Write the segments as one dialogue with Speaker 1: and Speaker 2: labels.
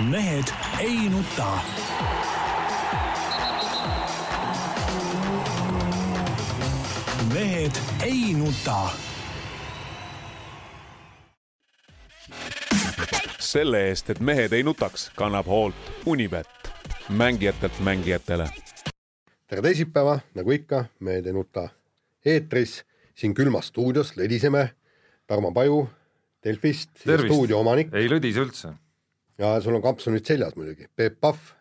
Speaker 1: mehed ei nuta. mehed ei nuta.
Speaker 2: selle eest, et mehed ei nutaks, kannab hoolt Unibet, mängijatelt mängijatele.
Speaker 3: tere teisipäeva, nagu ikka, Mehed ei nuta eetris, siin külmas stuudios lõdiseme. Tarmo Paju Delfist, stuudio omanik.
Speaker 4: ei lõdise üldse.
Speaker 3: Ja sul on kampsun nüüd seljas muidugi, Peep Pahv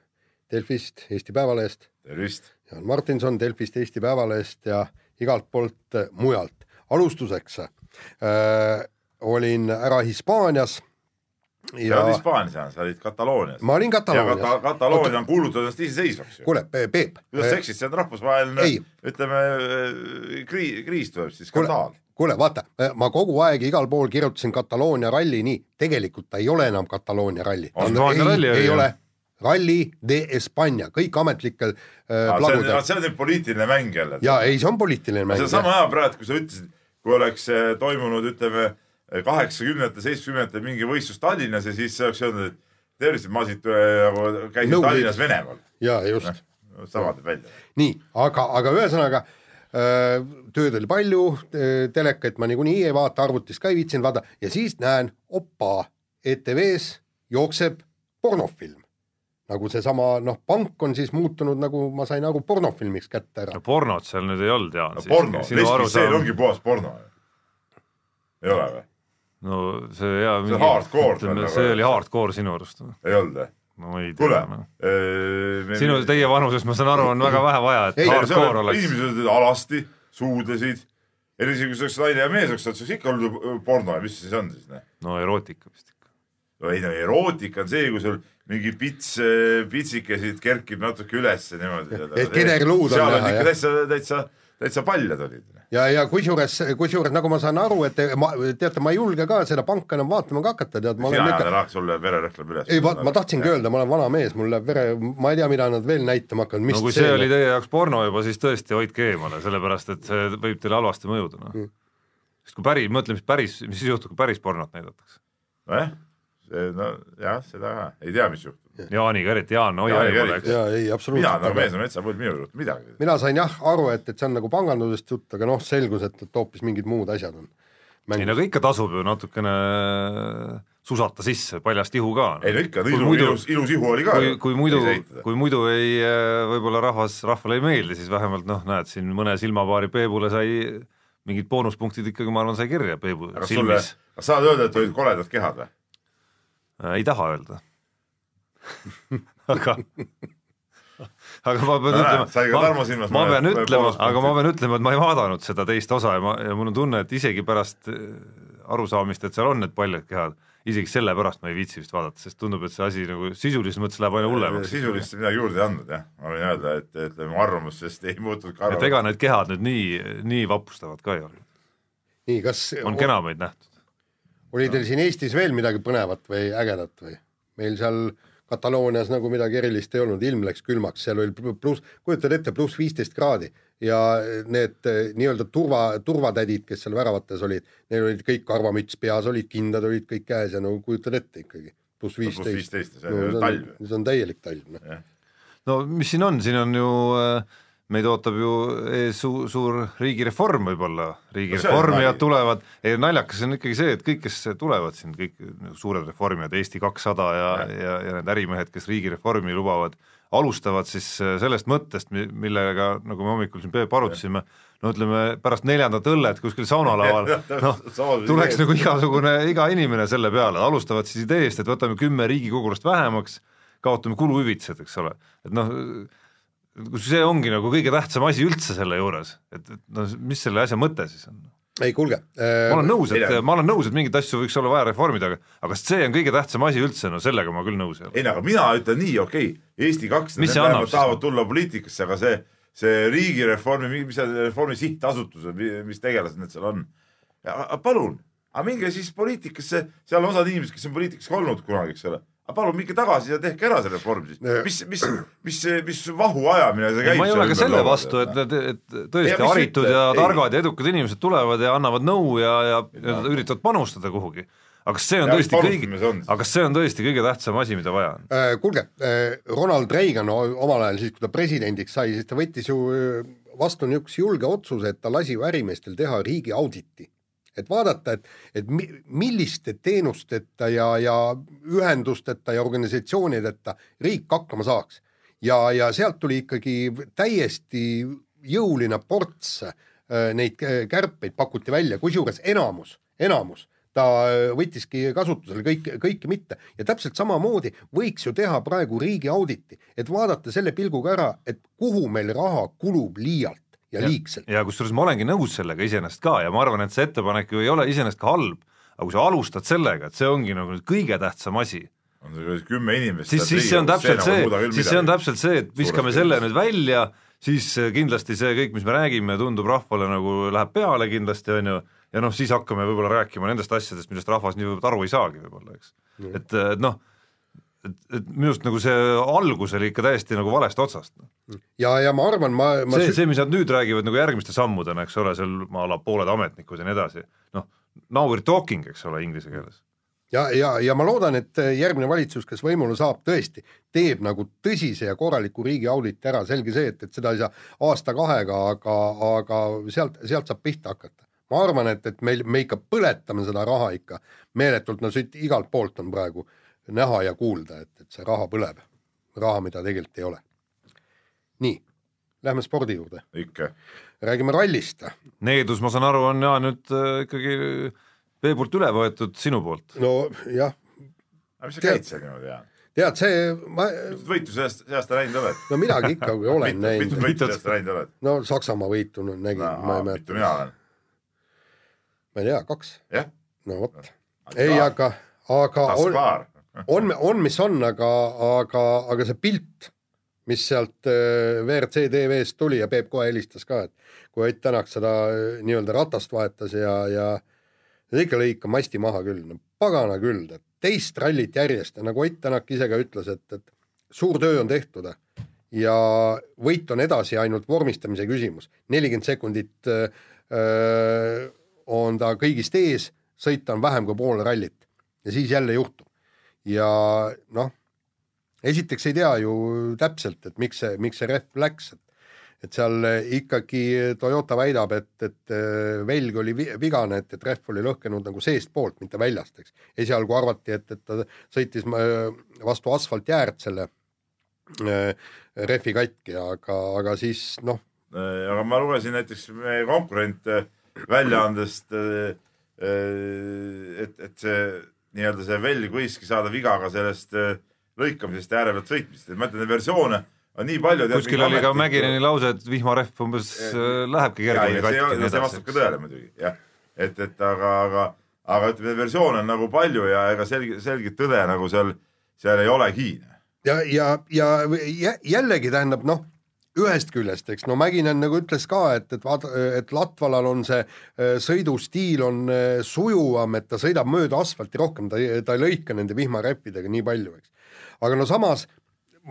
Speaker 3: Delfist, Eesti Päevalehest.
Speaker 5: tervist.
Speaker 3: Jaan Martinson Delfist, Eesti Päevalehest ja igalt poolt äh, mujalt. alustuseks äh, olin ära Hispaanias
Speaker 5: sa olid Hispaanias, sa olid Kataloonias.
Speaker 3: ma olin Kataloonias.
Speaker 5: ja Kata Kataloonia on kuulutatud ennast iseseisvaks.
Speaker 3: kuule, Peep.
Speaker 5: kuidas sa eksid, see on rahvusvaheline, ütleme kriis, kriis tuleb siis, skandaal.
Speaker 3: Kuule, vaata, ma kogu aeg igal pool kirjutasin Kataloonia ralli nii, tegelikult ta ei ole enam Kataloonia ralli. ei, ei ole Rally de España, kõik ametlikel äh,
Speaker 5: ah, plagudel. see on nüüd poliitiline mäng jälle.
Speaker 3: ja ei, see on poliitiline mäng.
Speaker 5: see on sama hea praegu, kui sa ütlesid, kui oleks äh, toimunud, ütleme kaheksakümnendate, seitsmekümnendatel mingi võistlus Tallinnas ja siis oleks öeldud, et tervist, ma siit nagu käisin no, Tallinnas Venemaal.
Speaker 3: ja just
Speaker 5: no,. sama teeb välja.
Speaker 3: nii, aga, aga ühesõnaga äh, tööd oli palju, telekaid ma niikuinii ei vaata, arvutist ka ei viitsinud vaadata ja siis näen, opa, ETV-s jookseb pornofilm nagu seesama noh, pank on siis muutunud, nagu ma sain aru, pornofilmiks kätte ära.
Speaker 4: no pornot seal nüüd ei olnud, Jaan
Speaker 5: no,. porno, lesbiseel ongi puhas porno. ei ole või?
Speaker 4: no see ja
Speaker 5: see on hardcore.
Speaker 4: see oli hardcore sinu arust.
Speaker 5: ei olnud või?
Speaker 4: No ei tea. äh,. sinu, teie vanuses, ma saan aru, on väga vähe vaja, et hardcore oleks.
Speaker 5: inimesed alasti, suudlesid, eriti kui see oleks naine ja mees oleks, siis oleks ikka olnud porno ja mis see siis on siis?
Speaker 4: no erootika vist ikka.
Speaker 5: no ei no erootika on see, kui sul mingi pits, pitsikesid kerkib natuke ülesse niimoodi.
Speaker 3: et kederluud
Speaker 5: on näha, jah? täitsa, täitsa, täitsa paljad olid.
Speaker 3: ja, ja kusjuures, kusjuures nagu ma saan aru, et ma, teate, ma ei julge ka seda panka enam vaatama ka hakata, tead.
Speaker 5: sina ikka... läheks, sul läheb vererõhk läheb üles.
Speaker 3: ei, vaat ma tahtsingi öelda, ma olen vana mees, mul läheb vere, ma ei tea, mida nad veel näitama hakkavad.
Speaker 4: no kui see, see oli teie jaoks porno juba, siis tõesti hoidke eemale, sellepärast et see võib teile halvasti mõjuda, noh mm.. sest kui päris, mõtle, mis päris, mis siis juhtub, kui päris pornot näidatakse.
Speaker 5: nojah nojah, seda ka, ei tea, mis juhtub.
Speaker 4: Jaaniga eriti, Jaan, oi Jaani pole, eks.
Speaker 3: jaa, ei absoluutselt.
Speaker 5: mina nagu mees on metsapull, minul ei juhtu midagi.
Speaker 3: mina sain jah aru, et, et see on nagu pangandusest jutt, aga noh, selgus, et, et hoopis mingid muud asjad on.
Speaker 4: ei no aga ikka tasub ju natukene susata sisse, paljast ihu ka.
Speaker 5: ei no ikka, ilus, ilus, ilus ihu oli ka.
Speaker 4: kui, kui muidu, kui muidu ei, võib-olla rahvas, rahvale ei meeldi, siis vähemalt noh, näed siin mõne silmapaari Peebule sai mingid boonuspunktid ikkagi, ma arvan, sai kirja Peebu silmis.
Speaker 5: kas saad öelda, et olid koledad kehad või?
Speaker 4: Äh, ei taha öelda aga aga ma pean ütlema, ma, ma pean ütlema, aga ma pean ütlema, et ma ei vaadanud seda teist osa ja ma, ja mul on tunne, et isegi pärast äh, arusaamist, et seal on need paljad kehad, isegi sellepärast ma ei viitsi vist vaadata, sest tundub, et see asi nagu sisulises mõttes läheb aina hullemaks.
Speaker 5: sisulist midagi juurde ei andnud jah, ma võin öelda, et ütleme, arvamusest ei muutunud ka
Speaker 4: arvamus. et ega need kehad nüüd nii, nii vapustavad ka ei ole.
Speaker 3: nii, kas
Speaker 4: on kenamaid nähtud?
Speaker 3: oli teil siin Eestis veel midagi põnevat või ägedat või? meil seal Kataloonias nagu midagi erilist ei olnud, ilm läks külmaks, seal oli pluss, kujutad ette, pluss viisteist kraadi ja need eh, nii-öelda turva, turvatädid, kes seal väravates olid, neil olid kõik karvamüts peas, olid kindad, olid kõik käes ja no kujutad ette ikkagi, pluss viisteist.
Speaker 5: see on talv.
Speaker 3: see on täielik talv, noh.
Speaker 4: no mis siin on, siin on ju äh meid ootab ju ees suur, suur riigireform võib-olla, riigireformijad tulevad, ei naljakas on ikkagi see, et kõik, kes tulevad siin, kõik suured reformijad, Eesti kakssada ja, ja, ja, ja need ärimehed, kes riigireformi lubavad, alustavad siis sellest mõttest, millega, nagu me hommikul siin Peep arutasime, no ütleme, pärast neljandat õllet kuskil saunalaval, noh, tuleks nagu igasugune, iga inimene selle peale, alustavad siis ideest, et võtame kümme riigikogulast vähemaks, kaotame kuluhüvitised, eks ole, et noh, kus see ongi nagu kõige tähtsam asi üldse selle juures, et, et no mis selle asja mõte siis on?
Speaker 3: ei kuulge
Speaker 4: äh,. ma olen nõus, et ma olen nõus, et mingeid asju võiks olla vaja reformida, aga aga see on kõige tähtsam asi üldse, no sellega ma küll nõus ei ole.
Speaker 5: ei no aga mina ütlen nii, okei okay,, Eesti kakssada tahavad tulla poliitikasse, aga see, see riigireformi, mis see reformi sihtasutus on, mis tegelased need seal on, palun, aga minge siis poliitikasse, seal on osad inimesed, kes on poliitikas ka olnud kunagi, eks ole aga palun minge tagasi ja tehke ära see reform siis. mis, mis, mis, mis vahu ajamine see käib?
Speaker 4: ma ei ole ka selle vastu, et, et, et tõesti ja, haritud ja targad ei. ja edukad inimesed tulevad ja annavad nõu ja, ja, ja üritavad panustada kuhugi. aga kas see on
Speaker 5: Ja,
Speaker 4: tõesti kõige aga kas see on tõesti kõige tähtsam asi, mida vaja on?
Speaker 3: Äh, kuulge, Ronald Reagan omal ajal siis, kui ta presidendiks sai, siis ta võttis ju äh, vastu niisuguse julge otsuse, et ta lasi ju ärimeestel teha riigi auditi. Et vaadata, et, et mi, milliste teenusteta ja, ja ühendusteta ja organisatsioonideta riik hakkama saaks. ja, ja sealt tuli ikkagi täiesti jõuline ports äh, neid kärpeid pakuti välja, kusjuures enamus, enamus ta äh, võttiski kasutusele kõik, kõike mitte ja täpselt samamoodi võiks ju teha praegu riigi auditi, et vaadata selle pilguga ära, et kuhu meil raha kulub liialt ja, ja liigselt.
Speaker 4: ja kusjuures ma olengi nõus sellega iseenesest ka ja ma arvan, et see ettepanek ju ei ole iseenesest ka halb, aga kui sa alustad sellega, et see ongi nagu kõige tähtsam asi,
Speaker 5: on see kümme inimest.
Speaker 4: siis, siis see on täpselt see, siis see on täpselt see, et viskame
Speaker 5: Suures
Speaker 4: selle nüüd välja, siis äh, kindlasti see kõik, mis me räägime, tundub rahvale nagu läheb peale kindlasti, on ju, ja noh, siis hakkame võib-olla rääkima nendest asjadest, millest rahvas nii võib-olla aru ei saagi võib-olla, eks. et, et noh, et, et minu arust nagu see algus oli ikka täiesti nagu valest otsast.
Speaker 3: ja, ja ma arvan, ma, ma
Speaker 4: see, see, mis nad nüüd räägivad nagu järgmiste sammudena, eks ole, seal a la pooled ametnikud ja nii edasi, noh, now we are talking, eks ole, inglise keeles.
Speaker 3: ja, ja, ja ma loodan, et järgmine valitsus, kes võimule saab, tõesti teeb nagu tõsise ja korraliku riigi auditi ära, selge see, et, et seda ei saa aasta-kahega, aga, aga sealt, sealt saab pihta hakata. ma arvan, et, et meil, me ikka põletame seda raha ikka meeletult, no siit igalt poolt on praegu näha ja kuulda, et, et see raha põleb. raha, mida tegelikult ei ole. nii, lähme spordi juurde,
Speaker 5: ikka,
Speaker 3: räägime rallist.
Speaker 4: Needus, ma saan aru, on ja nüüd äh, ikkagi vee poolt üle võetud sinu poolt.
Speaker 3: nojah,
Speaker 5: aga mis sa käid seal niimoodi ja?
Speaker 3: tead see, ma,
Speaker 5: mitut võitu sellest, sellest sa näinud oled?
Speaker 3: no midagi ikka olen
Speaker 5: mitut
Speaker 3: näinud.
Speaker 5: võitu sellest sa näinud oled?
Speaker 3: no Saksamaa võitu no, nägin, ma ei
Speaker 5: mitu
Speaker 3: mäleta,
Speaker 5: mina olen?
Speaker 3: ma ei tea, kaks,
Speaker 5: jah,
Speaker 3: no vot. ei, aga, aga on,
Speaker 5: Taskar.
Speaker 3: on, on, mis on, aga, aga, aga see pilt, mis sealt äh, WRC TV-st tuli ja Peep kohe helistas ka, et kui Ott Tänak seda äh, nii-öelda ratast vahetas ja, ja ikka lõi ikka masti maha küll, no pagana küll, teist rallit järjest ja nagu Ott Tänak ise ka ütles, et, et suur töö on tehtud ja võit on edasi ainult vormistamise küsimus, nelikümmend sekundit äh, äh, on ta kõigist ees, sõita on vähem kui pool rallit. Ja siis jälle juhtub. Ja noh, esiteks ei tea ju täpselt, et miks see, miks see rehv läks, et et seal ikkagi Toyota väidab, et, et äh, velg oli vi- vigane, et, et rehv oli lõhkenud nagu seestpoolt, mitte väljast, eks. esialgu arvati, et, et ta sõitis äh, vastu asfaltjäärt selle äh, rehvi katki, aga, aga siis noh,
Speaker 5: aga ma lugesin näiteks meie konkurent väljaandest, et, et see nii-öelda see velg võiski saada viga ka sellest äh, lõikamisest ja ääre pealt sõitmisest, et ma ütlen, neid versioone on nii palju.
Speaker 4: kuskil oli ka Mäkineni lause, et vihmarehv umbes äh, lähebki kergemini katki
Speaker 5: see vastab ka. tõele muidugi, jah. et, et aga, aga, aga ütleme, versioone on nagu palju ja ega selge, selget tõde nagu seal, seal ei olegi.
Speaker 3: ja, ja, ja jä- jällegi tähendab noh, ühest küljest, eks no Mäkinen nagu ütles ka, et, et vaata, et Latvalal on see äh, sõidustiil on äh, sujuvam, et ta sõidab mööda asfalti rohkem, ta ta ei lõika nende vihmaräppidega nii palju, eks. aga no samas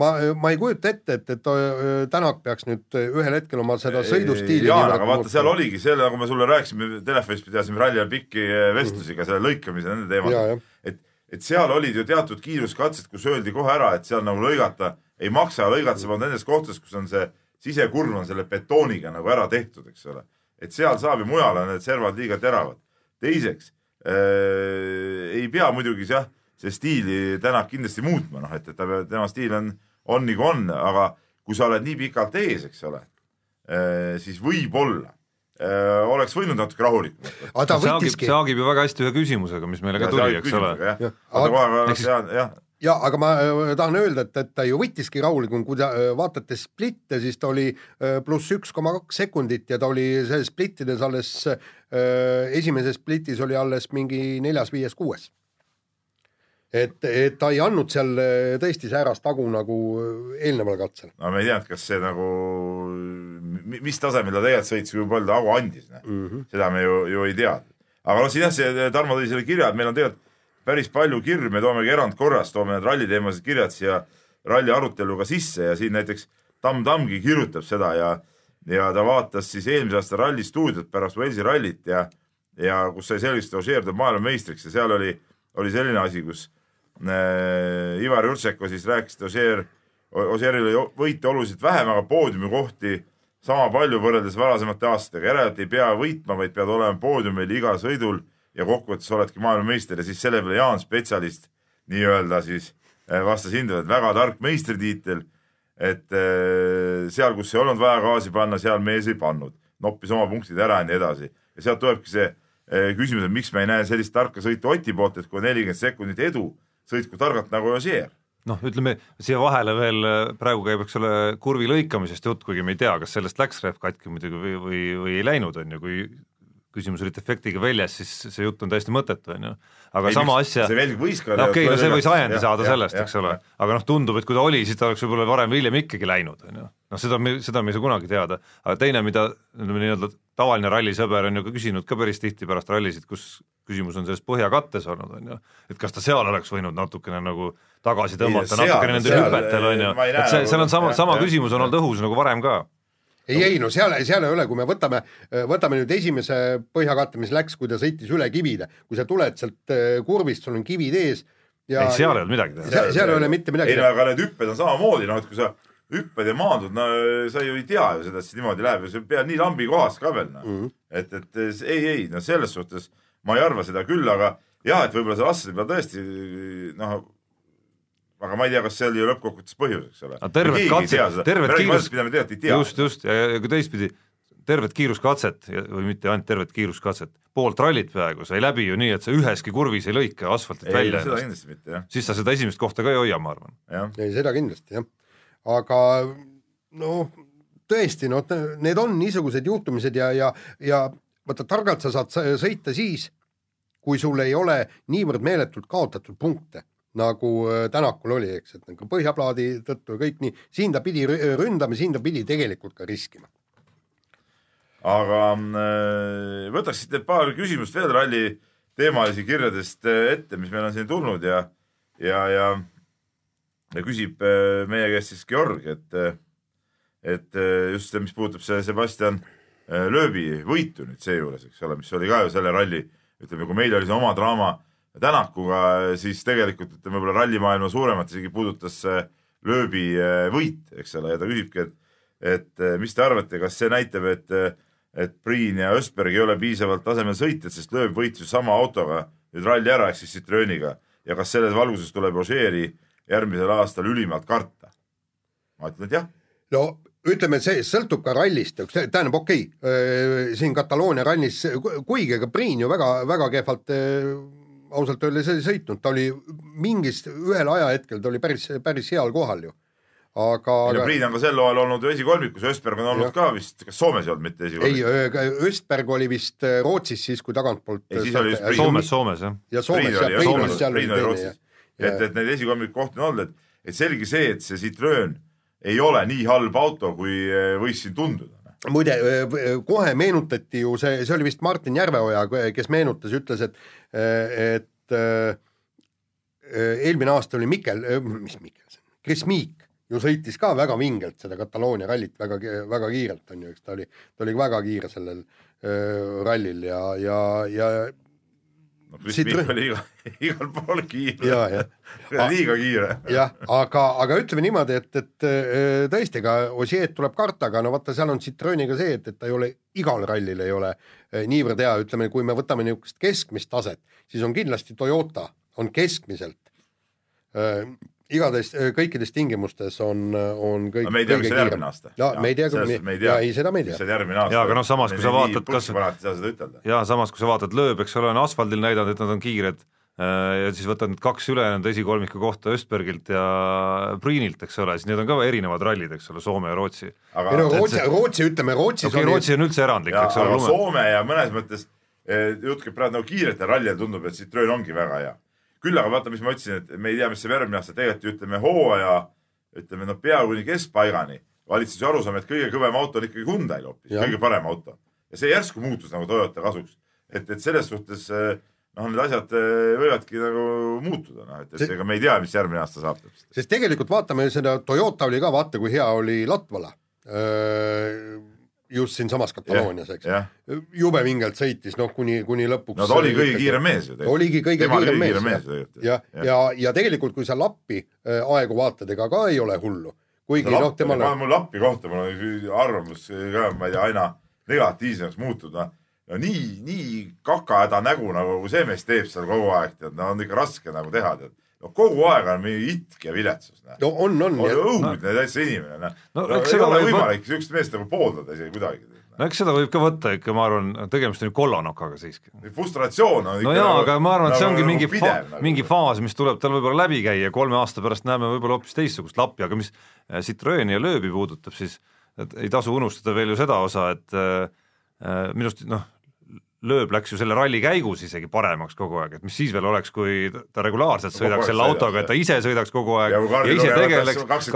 Speaker 3: ma, ma ei kujuta ette, et, et äh, Tänak peaks nüüd ühel hetkel oma seda sõidustiili
Speaker 5: Jaan, aga vaata, seal oligi see, nagu me sulle rääkisime, telefonis pidasime ralli ajal pikki vestlusi ka selle lõikamise nende
Speaker 3: Jaa,
Speaker 5: teemadel. et, et seal olid ju teatud kiiruskatsed, kus öeldi kohe ära, et seal nagu lõigata ei maksa, lõigata ainult nendes kohtades, kus on see sisekurv on selle betooniga nagu ära tehtud, eks ole. et seal saab ju mujal on need servad liiga teravad. teiseks äh, ei pea muidugi jah, see stiili Tänak kindlasti muutma, noh et, et ta peab, tema stiil on, on nagu on, aga kui sa oled nii pikalt ees, eks ole, siis võib-olla äh, oleks võinud natuke rahulikum võtta.
Speaker 3: aga ta
Speaker 4: see haagib,
Speaker 3: võttiski
Speaker 4: see haagib ju väga hästi ühe küsimusega, mis meile ka tuli, eks ole. Ehk siis-
Speaker 3: ja aga ma äh, tahan öelda, et, et ta ju võttiski rahulikum, kui te äh, vaatate splitte, siis ta oli äh, pluss üks koma kaks sekundit ja ta oli selles splittides alles esimeses splitis oli alles mingi neljas-viies-kuues. et, et ta ei andnud seal tõesti säärast tagu nagu eelneval katsel
Speaker 5: no me ei teadnud, kas see nagu, mis tasemel ta tegelikult sõitis, kui palju ta hagu andis mm. -hmm. seda me ju, ju ei teadnud. aga noh, siin jah, see Tarmo tõi selle kirja, et meil on tegelikult päris palju kirju, me toomegi erandkorras, toome need ralliteemalised kirjad siia ralli aruteluga sisse ja siin näiteks Tamm Tammgi kirjutab seda ja ja ta vaatas siis eelmise aasta ralli stuudiot pärast Walesi rallit ja ja kus sai selgeks, et Ožeer tuleb maailmameistriks ja seal oli oli selline asi, kus äh, Ivar Jurtšenko siis rääkis, et Ossieril oli võite oluliselt vähem, aga poodiumikohti sama palju võrreldes varasemate aastatega, järelikult ei pea võitma, vaid pead olema poodiumil igal sõidul ja kokkuvõttes oledki maailmameister ja siis selle peale Jaan spetsialist nii-öelda siis äh, vastas hindele, et väga tark meistritiitel, et äh, seal, kus ei olnud vaja gaasi panna, seal mees ei pannud, noppis oma punktid ära ja nii edasi. ja sealt tulebki see äh, küsimus, et miks me ei näe sellist tarka sõitu Oti poolt, et kui nelikümmend sekundit edu, sõitku targalt nagu Ossier
Speaker 4: noh, ütleme siia vahele veel praegu käib, eks ole, kurvi lõikamisest jutt, kuigi me ei tea, kas sellest läks rehv katki muidugi või, või, või ei läinud, on ju, kui küsimus oli defektiga väljas, siis see jutt on täiesti mõttetu, on ju. aga ei, sama asja
Speaker 5: see velg võis ka
Speaker 4: no okei okay,, no see võis ajendi saada ja, sellest, eks ole, aga noh, tundub, et kui ta oli, siis ta oleks võib-olla varem või hiljem ikkagi läinud, on ju. noh, seda me, seda me ei saa kunagi teada, aga teine, mida ütleme nii-öelda tavaline rallisõber on ju ka küsinud ka päris tihti pärast rallisid, kus küsimus on selles põhjakattes olnud, on ju, et kas ta seal oleks võinud natukene nagu tagasi tõmmata, natukene nendel hüpetel, on ju, et see, seal on sama, sama küsimus on olnud õhus nagu varem ka
Speaker 3: ei, ei no seal, seal ei ole, kui me võtame, võtame nüüd esimese põhjakatte, mis läks, kui ta sõitis üle kivide, kui sa tuled sealt äh, kurvist, sul on kivid ees
Speaker 4: ja ei, seal ei olnud midagi teha.
Speaker 3: seal, seal ei ole mitte midagi
Speaker 5: teha. ei no aga need hüpped on samamoodi, noh et kui sa hüppad ja maandud, no sa ju ei tea ju seda, et see niimoodi läheb ja sa pead nii lambi kohas ka veel noh mm -hmm., et, et ei, ei no selles suhtes ma ei arva seda küll, aga jah, et võib-olla see Lasseri peal tõesti noh, aga ma ei tea, kas see oli ju lõppkokkuvõttes põhjus, eks ole.
Speaker 4: tervet katset, tervet kiirus,
Speaker 5: just,
Speaker 4: just. Ja, ja kui teistpidi, tervet kiiruskatset või mitte ainult tervet kiiruskatset, poolt rallit peaaegu sai läbi ju nii, et sa üheski kurvis ei lõika asfaltit ei, välja
Speaker 5: ennast.
Speaker 4: siis sa seda esimest kohta ka ei hoia, ma arvan.
Speaker 3: ei, seda kindlasti jah, aga noh, tõesti, noh, need on niisugused juhtumised ja, ja, ja vaata, targalt sa saad sõita siis, kui sul ei ole niivõrd meeletult kaotatud punkte nagu äh, Tänakul oli, eks, et nagu põhjaplaadi tõttu ja kõik nii, siin ta pidi ründama, siin ta pidi tegelikult ka riskima.
Speaker 5: aga äh, võtaks siit need paar küsimust veel ralli teemalisi kirjadest äh, ette, mis meil on siin tulnud ja, ja, ja, ja küsib meie käest siis Georg, et, et just see, mis puudutab see Sebastian Lööbi võitu nüüd seejuures, eks ole, mis oli ka ju selle ralli, ütleme, kui meil oli see oma draama Tänakuga, siis tegelikult ütleme, võib-olla rallimaailma suuremat isegi puudutas lööbi eh, võit, eks ole, ja ta küsibki, et, et eh, mis te arvate, kas see näitab, et, et Priin ja Ösberg ei ole piisavalt tasemel sõitjad, sest lööb võitis sama autoga nüüd ralli ära, ehk siis Citrooniga ja kas selles valguses tuleb Ožeeri järgmisel aastal ülimalt karta? ma ütlen, et jah.
Speaker 3: no ütleme, see sõltub ka rallist, tähendab, okei okay,, siin Kataloonia rallis, kuigi ega Priin ju väga, väga kehvalt ausalt öeldes ei sõitnud, ta oli mingist, ühel ajahetkel ta oli päris, päris heal kohal ju. aga,
Speaker 5: aga. Priit on ka sel hooajal olnud ju esikolmikus, Östberg on olnud ja. ka vist, kas Soomes ei olnud mitte esikolmikus?
Speaker 3: ei, Östberg oli vist äh, Rootsis siis, kui tagantpoolt.
Speaker 4: Soomes, Soomes jah.
Speaker 3: ja Soomes, ja
Speaker 5: Priin oli seal Rootsis. et, et neid esikolmiku kohti on olnud, et, et selge see, et see Citroen ei ole nii halb auto, kui äh, võis siin tunduda
Speaker 3: muide, kohe meenutati ju see, see oli vist Martin Järveoja, kes meenutas, ütles, et, et eelmine aasta oli Mikkel, mis Mikkelson, Kris Miik ju sõitis ka väga vingelt seda Kataloonia rallit väga, väga kiirelt on ju, eks ta oli, ta oli väga kiire sellel äh, rallil ja, ja, ja
Speaker 5: no. Mikk oli iga, igal pool kiire. liiga kiire.
Speaker 3: jah, aga, aga ütleme niimoodi, et, et äh, tõesti, ega Osieed tuleb karta, aga no vaata, seal on Citrooniga see, et, et ta ei ole, igal rallil ei ole äh, niivõrd hea, ütleme, kui me võtame niisugust keskmist taset, siis on kindlasti Toyota, on keskmiselt äh, igatahes äh, kõikides tingimustes on, on kõik.
Speaker 5: me ei tea, mis see järgmine aasta.
Speaker 3: ja me ei tea,
Speaker 5: me ei tea,
Speaker 3: ei seda me ei tea.
Speaker 5: mis see järgmine aasta.
Speaker 4: ja aga noh, samas kui sa vaatad, kas.
Speaker 5: ja
Speaker 4: samas, kui sa vaatad lööb, eks ole, on asfaldil näidanud, et nad on kiired äh, ja siis võtad need kaks ülejäänud esikolmiku kohta Östbergilt ja Priinilt, eks ole, siis need on ka erinevad rallid, eks ole, Soome ja Rootsi.
Speaker 3: ei no Rootsi, Rootsi ütleme, Rootsis
Speaker 4: okay, oli... Rootsi on üldse erandlik, eks
Speaker 5: ole. Soome ja mõnes mõttes eh, jutt käib praegu nagu kiiretel rallidel tundub, et Citroen ongi väga hea küll aga vaata, mis ma ütlesin, et me ei tea, mis saab järgmine aasta, tegelikult ütleme hooaja, ütleme noh, peaaegu kuni keskpaigani valitses ju arusaam, et kõige kõvem auto on ikkagi Hyundai'l hoopis, kõige parem auto. ja see järsku muutus nagu Toyota kasuks. et, et selles suhtes eh, noh, need asjad eh, võivadki nagu muutuda, noh, et, et ega me ei tea, mis järgmine aasta saab
Speaker 3: sest tegelikult vaatame seda, Toyota oli ka, vaata kui hea oli Latvala just siinsamas Kataloonias, eks
Speaker 5: jah.
Speaker 3: jube vingelt sõitis, noh, kuni, kuni lõpuks
Speaker 5: no ta oli kõige kiirem mees ju tegelikult.
Speaker 3: oligi kõige
Speaker 5: Tema oli
Speaker 3: kiirem
Speaker 5: kõige
Speaker 3: mees,
Speaker 5: kiirem mees
Speaker 3: jah, ja, ja, ja tegelikult, kui sa lappi äh, aegu vaatad, ega ka ei ole hullu. kuigi noh, temal
Speaker 5: mul lappi kohta, mul on arvamus ka, ma ei tea, aina negatiivsemaks muutunud, noh. no nii, nii kakahäda nägu nagu see mees teeb seal kogu aeg, tead, no on ikka raske nagu teha, tead no kogu aeg on mingi itk ja viletsus.
Speaker 3: no on, on.
Speaker 5: on õudne no. täitsa inimene, noh. no, no ei ole võimalik siukest meest nagu pooldada isegi kuidagi
Speaker 4: no eks seda võib ka võtta ikka, ma arvan, tegemist on ju kollanokaga siiski.
Speaker 5: frustratsioon on
Speaker 4: no jaa nagu,, aga ma arvan, et see ongi nagu mingi pidev, fa nagu. mingi faas, mis tuleb tal võib-olla läbi käia, kolme aasta pärast näeme võib-olla hoopis teistsugust lappi, aga mis äh, Citroeni ja lööbi puudutab, siis et ei tasu unustada veel ju seda osa, et äh, äh minu arust noh, lööb läks ju selle ralli käigus isegi paremaks kogu aeg, et mis siis veel oleks, kui ta regulaarselt sõidaks selle autoga, et ta ise sõidaks kogu aeg ja, ja ise tegeleks,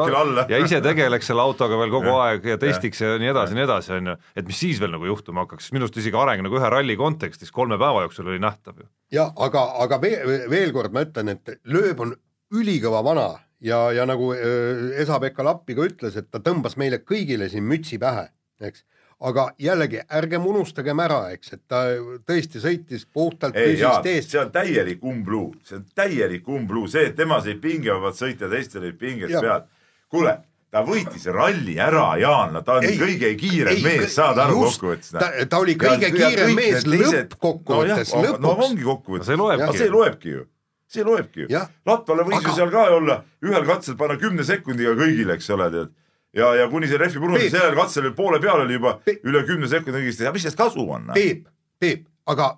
Speaker 4: ja ise tegeleks selle autoga veel kogu ja, aeg ja testiks ja, ja nii edasi ja nii edasi, on ju, et mis siis veel nagu juhtuma hakkaks, minu arust isegi areng nagu ühe ralli kontekstis kolme päeva jooksul oli nähtav ju.
Speaker 3: ja aga, aga veel, veel kord ma ütlen, et lööb on ülikõva vana ja, ja nagu äh, Esa-Pekka Lappi ka ütles, et ta tõmbas meile kõigile siin mütsi pähe, eks aga jällegi ärgem unustagem ära, eks, et ta tõesti sõitis puhtalt füüsilisest eest.
Speaker 5: see on täielik umbluu, see on täielik umbluu, see, et tema sai pingevabalt sõita, teistel olid pinged ja. peal. kuule, ta võitis ralli ära, Jaan, no ta on ei, kõige kiirem ei, mees, saad aru kokkuvõttes.
Speaker 3: ta, ta oli kõige ja, kiirem ja mees lõppkokkuvõttes
Speaker 5: no,, lõpuks. no ongi kokkuvõttes, see loebki, see loebki ju see loebki ju. Latvale võis ju seal ka olla, ühel katsel panna kümne sekundiga kõigile, eks ole, tead ja, ja kuni see rehvi purunes, sellel katsel poole peal oli juba Peep. üle kümne sekundi õigesti ja mis sellest kasu on?
Speaker 3: Peep, Peep, aga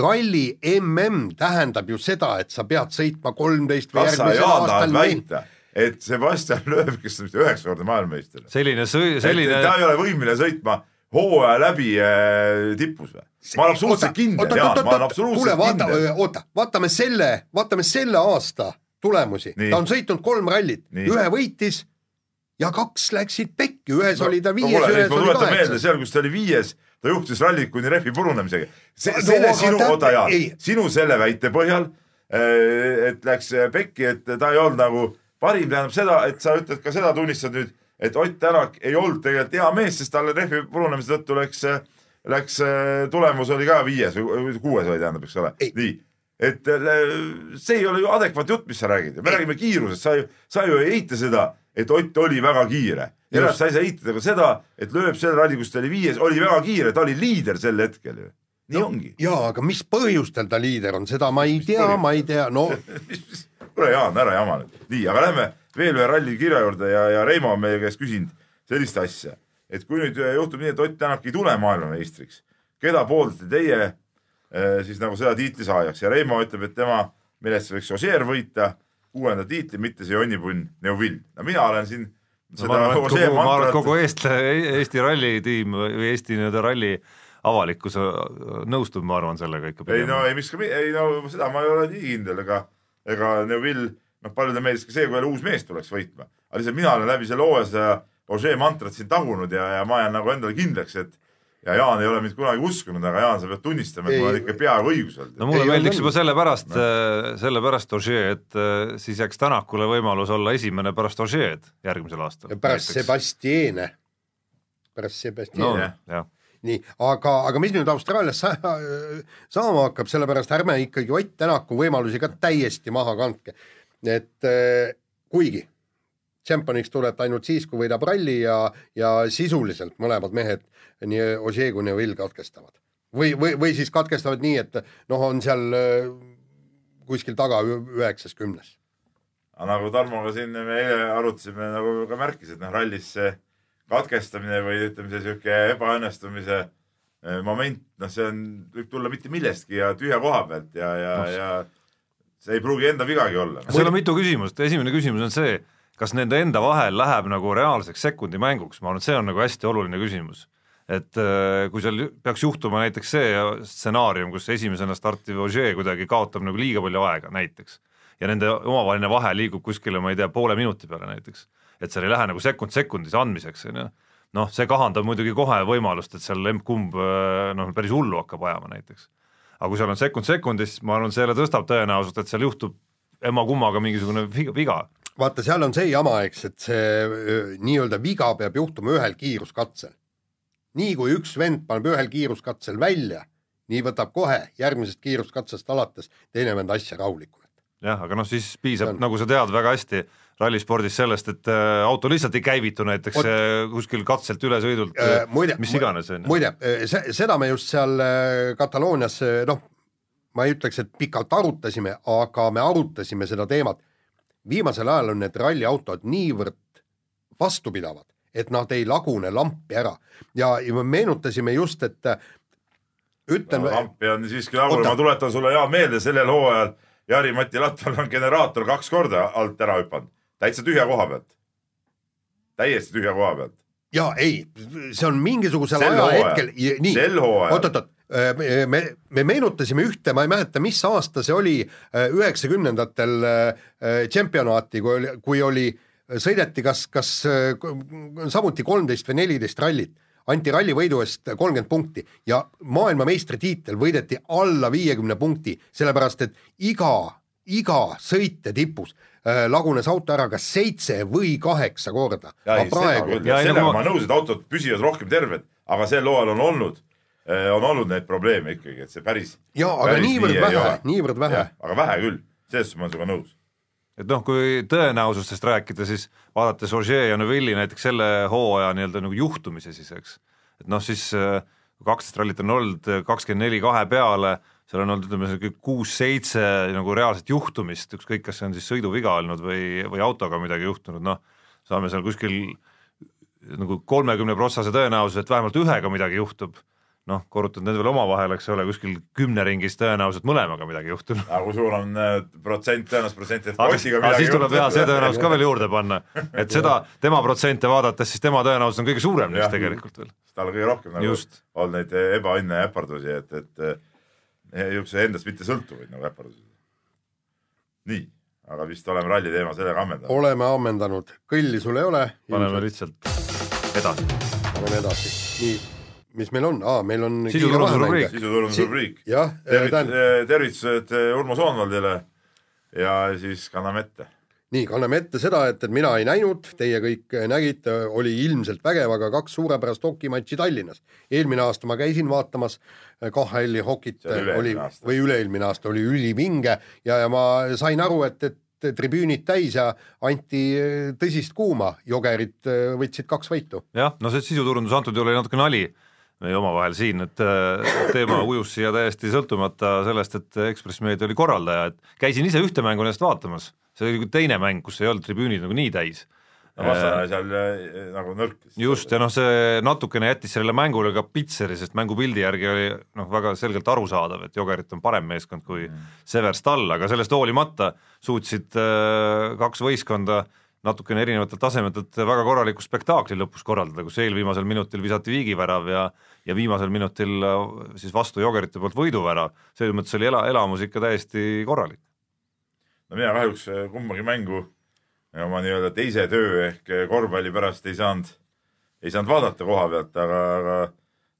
Speaker 3: ralli mm tähendab ju seda, et sa pead sõitma kolmteist või järgmisel aastal
Speaker 5: väita, et Sebastian Loeb, kes on vist üheksakordne maailmameister.
Speaker 4: selline sõi-, selline.
Speaker 5: ta ei ole võimeline sõitma hooaja läbi äh, tipus või? ma olen absoluutselt kindel, Jaan, ma olen absoluutselt
Speaker 3: vaata, kindel. oota, vaatame selle, vaatame selle aasta tulemusi, ta on sõitnud kolm rallit, ühe võitis ja kaks läksid pekki, ühes no, oli ta viies no,, ühes oli kaheksas.
Speaker 5: seal, kus ta oli viies, ta juhtis rallit kuni rehvi purunemisega. see no,, selle sinu, oota Jaan, sinu selle väite põhjal, äh, et läks pekki, et ta ei olnud nagu parim, tähendab seda, et sa ütled ka seda, tunnistad nüüd, et Ott Tänak ei olnud tegelikult hea mees, sest talle rehvi purunemise tõttu läks, läks tulemus oli ka viies või kuues oli tähendab, eks ole, nii et see ei ole ju adekvaatne jutt, mis sa räägid, me ei. räägime kiirusest, sa ju, sa ju ei eita seda et Ott oli väga kiire. ja sa ei saa eitada ka seda, et lööb selle ralli, kus ta oli viies, oli väga kiire, ta oli liider sel hetkel ju. nii no, ongi.
Speaker 3: jaa, aga mis põhjustel ta liider on, seda ma ei mis tea, ma ei tea, no
Speaker 5: kuule Jaan, ära jama nüüd. nii, aga lähme veel ühe ralli kirja juurde ja, ja Reimo on meie käest küsinud sellist asja, et kui nüüd juhtub nii, et Ott Tänak ei tule maailmameistriks, keda pooldate teie eh, siis nagu seda tiitli saajaks ja Reimo ütleb, et tema meelest võiks Ossier võita kuuenda tiitli, mitte see jonnipunn Neuvill. no mina olen siin
Speaker 4: no, ma arvan, kogu, ma arvan, et kogu Eesti, Eesti rallitiim või Eesti nii-öelda ralli avalikkus nõustub, ma arvan, sellega ikka.
Speaker 5: ei no ei, mis ei no seda ma ei ole nii kindel, ega, ega Neuvill, noh, paljudele meeldis ka see, kui jälle uus mees tuleks võitma. aga lihtsalt mina olen läbi selle hooaja seda Ožee mantrat siin tagunud ja, ja ma jään nagu endale kindlaks, et ja Jaan ei ole mind kunagi uskunud, aga Jaan, sa pead tunnistama, et mul on ikka peaaegu õigus olnud.
Speaker 4: no mulle meeldiks juba sellepärast no., äh, sellepärast Ogier, et äh, siis jääks Tänakule võimalus olla esimene pärast Ogier'd järgmisel aastal.
Speaker 3: pärast Sebastiene, pärast Sebastiene
Speaker 4: no,.
Speaker 3: nii, aga, aga mis nüüd Austraalias sa, saama hakkab, sellepärast ärme ikkagi Ott Tänaku võimalusi ka täiesti maha kandke. et äh, kuigi tšempioniks tuleb ta ainult siis, kui võidab ralli ja, ja sisuliselt mõlemad mehed, nii Ožee kui Neuvill katkestavad. või, või, või siis katkestavad nii, et noh, on seal äh, kuskil taga üheksas, kümnes.
Speaker 5: aga nagu Tarmoga siin me eile arutasime, nagu ka märkis, et noh, rallis see katkestamine või ütleme, see sihuke ebaõnnestumise äh, moment, noh, see on, võib tulla mitte millestki ja tühja koha pealt ja, ja no., ja see ei pruugi enda vigagi olla
Speaker 4: seal on mitu küsimust, esimene küsimus on see kas nende enda vahel läheb nagu reaalseks sekundimänguks, ma arvan, et see on nagu hästi oluline küsimus. et äh, kui seal peaks juhtuma näiteks see stsenaarium, kus esimesena startiv Ogier kuidagi kaotab nagu liiga palju aega näiteks. Ja nende omavaheline vahe liigub kuskile, ma ei tea, poole minuti peale näiteks, et seal ei lähe nagu sekund sekundis andmiseks, on ju, noh, see kahandab muidugi kohe võimalust, et seal emb-kumb äh, noh, päris hullu hakkab ajama näiteks. aga kui seal on sekund sekundis, ma arvan, selle tõstab tõenäosust, et seal juhtub emma-kummaga mingisugune viga
Speaker 3: vaata, seal on see jama, eks, et see nii-öelda viga peab juhtuma ühel kiiruskatsel. nii kui üks vend paneb ühel kiiruskatsel välja, nii võtab kohe järgmisest kiiruskatsest alates teine vend asja rahulikumalt.
Speaker 4: jah, aga noh, siis piisab, nagu sa tead väga hästi, rallispordis sellest, et auto lihtsalt ei käivitu näiteks Ot, kuskil katselt ülesõidult äh,, mis iganes.
Speaker 3: muide, seda me just seal Kataloonias noh, ma ei ütleks, et pikalt arutasime, aga me arutasime seda teemat. Viimasel ajal on need ralliautod niivõrd vastupidavad, et nad ei lagune lampi ära ja, ja me meenutasime just, et ütlen
Speaker 5: no,. lampi on siiski lagunenud, ma tuletan sulle hea meelde, sellel hooajal Jari-Mati Latval on generaator kaks korda alt ära hüpanud, täitsa tühja koha pealt. täiesti tühja koha pealt.
Speaker 3: ja ei, see on mingisugusel ajahetkel, nii, oot-oot-oot, äh, me, me meenutasime ühte, ma ei mäleta, mis aasta see oli, äh, üheksakümnendatel tšempionaati, äh, kui oli, kui oli, sõideti kas, kas samuti kolmteist või neliteist rallit anti rallivõidu eest kolmkümmend punkti ja maailmameistritiitel võideti alla viiekümne punkti, sellepärast et iga, iga sõitja tipus äh, lagunes auto ära kas seitse või kaheksa korda.
Speaker 5: praegu. sellega ma olen nõus, et autod püsivad rohkem terved, aga sel hooajal on olnud äh, on olnud neid probleeme ikkagi, et see päris.
Speaker 3: ja, aga niivõrd vähe, niivõrd vähe.
Speaker 5: aga vähe küll, selles suhtes ma olen sinuga nõus
Speaker 4: et noh, kui tõenäosustest rääkida, siis vaadates Roger ja Neuvilli näiteks selle hooaja nii-öelda nagu juhtumisi siis, eks, et noh, siis äh, kaksteist rallit on olnud kakskümmend neli kahe peale, seal on olnud ütleme, niisugune kuus-seitse nagu reaalset juhtumist, ükskõik, kas see on siis sõiduviga olnud või, või autoga midagi juhtunud, noh, saame seal kuskil nagu kolmekümne protsase tõenäosus, et vähemalt ühega midagi juhtub noh, korrutad need veel omavahel, eks ole, kuskil kümne ringis tõenäoliselt mõlemaga midagi juhtunud.
Speaker 5: aga kui sul on äh, protsent, tõenäosus protsent, et
Speaker 4: Kotiga midagi siis tuleb jah, see tõenäosus ka veel juurde panna. et seda, tema protsente vaadates, siis tema tõenäosus on kõige suurem neist tegelikult veel.
Speaker 5: tal on kõige rohkem nagu Just. olnud neid ebaõnne ja äpardusi, et, et niisuguse endast mitte sõltuvaid nagu äpardusi. nii, aga vist oleme ralli teema sellega ammendanud.
Speaker 3: oleme ammendanud, kõlli sul ei ole?
Speaker 4: paneme lihtsalt edasi.
Speaker 3: paneme edasi, nii mis meil on ah,, meil on
Speaker 4: sisuturunduse rubriik.
Speaker 5: sisuturunduse rubriik.
Speaker 3: jah,
Speaker 5: tervitused Urmo Soonvaldile ja siis kanname ette.
Speaker 3: nii, kanname ette seda, et, et mina ei näinud, teie kõik nägite, oli ilmselt vägev, aga kaks suurepärast hokimatši Tallinnas. eelmine aasta ma käisin vaatamas KHL-i hokit, oli, või üle-eelmine aasta oli ülivinge ja, ja ma sain aru, et, et tribüünid täis ja anti tõsist kuuma, Jogerid võtsid kaks võitu.
Speaker 4: jah, no see sisuturundus antud juhul oli natuke nali meie omavahel siin, et teema ujus siia täiesti sõltumata sellest, et Ekspress Meedia oli korraldaja, et käisin ise ühte mängu nendest vaatamas, see oli teine mäng, kus ei olnud tribüünid nagu nii täis.
Speaker 5: vastane seal äh, nagu nõrk.
Speaker 4: just, ja noh, see natukene jättis sellele mängule ka pitseri, sest mängupildi järgi oli noh, väga selgelt arusaadav, et Jogerit on parem meeskond kui mm. Severstall, aga sellest hoolimata suutsid äh, kaks võistkonda äh, natukene erinevatelt tasemetelt väga korraliku spektaakli lõpus korraldada, kus eelviimasel minutil visati viigivärav ja ja viimasel minutil äh, siis vastu Jogerite poolt võiduvärav, selles mõttes oli ela, elamus ikka täiesti korralik.
Speaker 5: no mina kahjuks äh, kumbagi mängu oma nii-öelda teise töö ehk äh, korvpalli pärast ei saanud, ei saanud vaadata koha pealt, aga, aga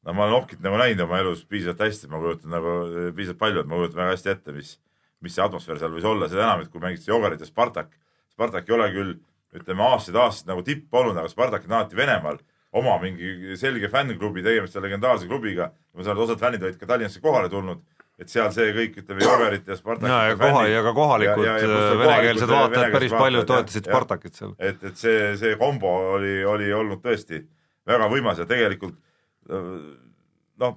Speaker 5: no ma olen Okit nagu näinud oma elus piisavalt hästi, ma kujutan nagu piisavalt palju, et ma kujutan väga hästi ette, mis, mis see atmosfäär seal võis olla, seda enam, et kui mängiti Jogerit ja Spartak, Spartak ei ole küll ütleme aastaid-aastaid nagu tipp olnud, aga Spartak on alati Venemaal oma mingi selge fännklubi, tegemist on legendaarse klubiga. ma saan aru, osad fännid olid ka Tallinnasse kohale tulnud, et seal see kõik, ütleme, Joverit ja Spartakit.
Speaker 4: ja, ja koha ja ka kohalikud ja, ja, ja venekeelsed vaatajad päris palju toetasid Spartakit seal.
Speaker 5: et, et see, see kombo oli, oli olnud tõesti väga võimas ja tegelikult noh,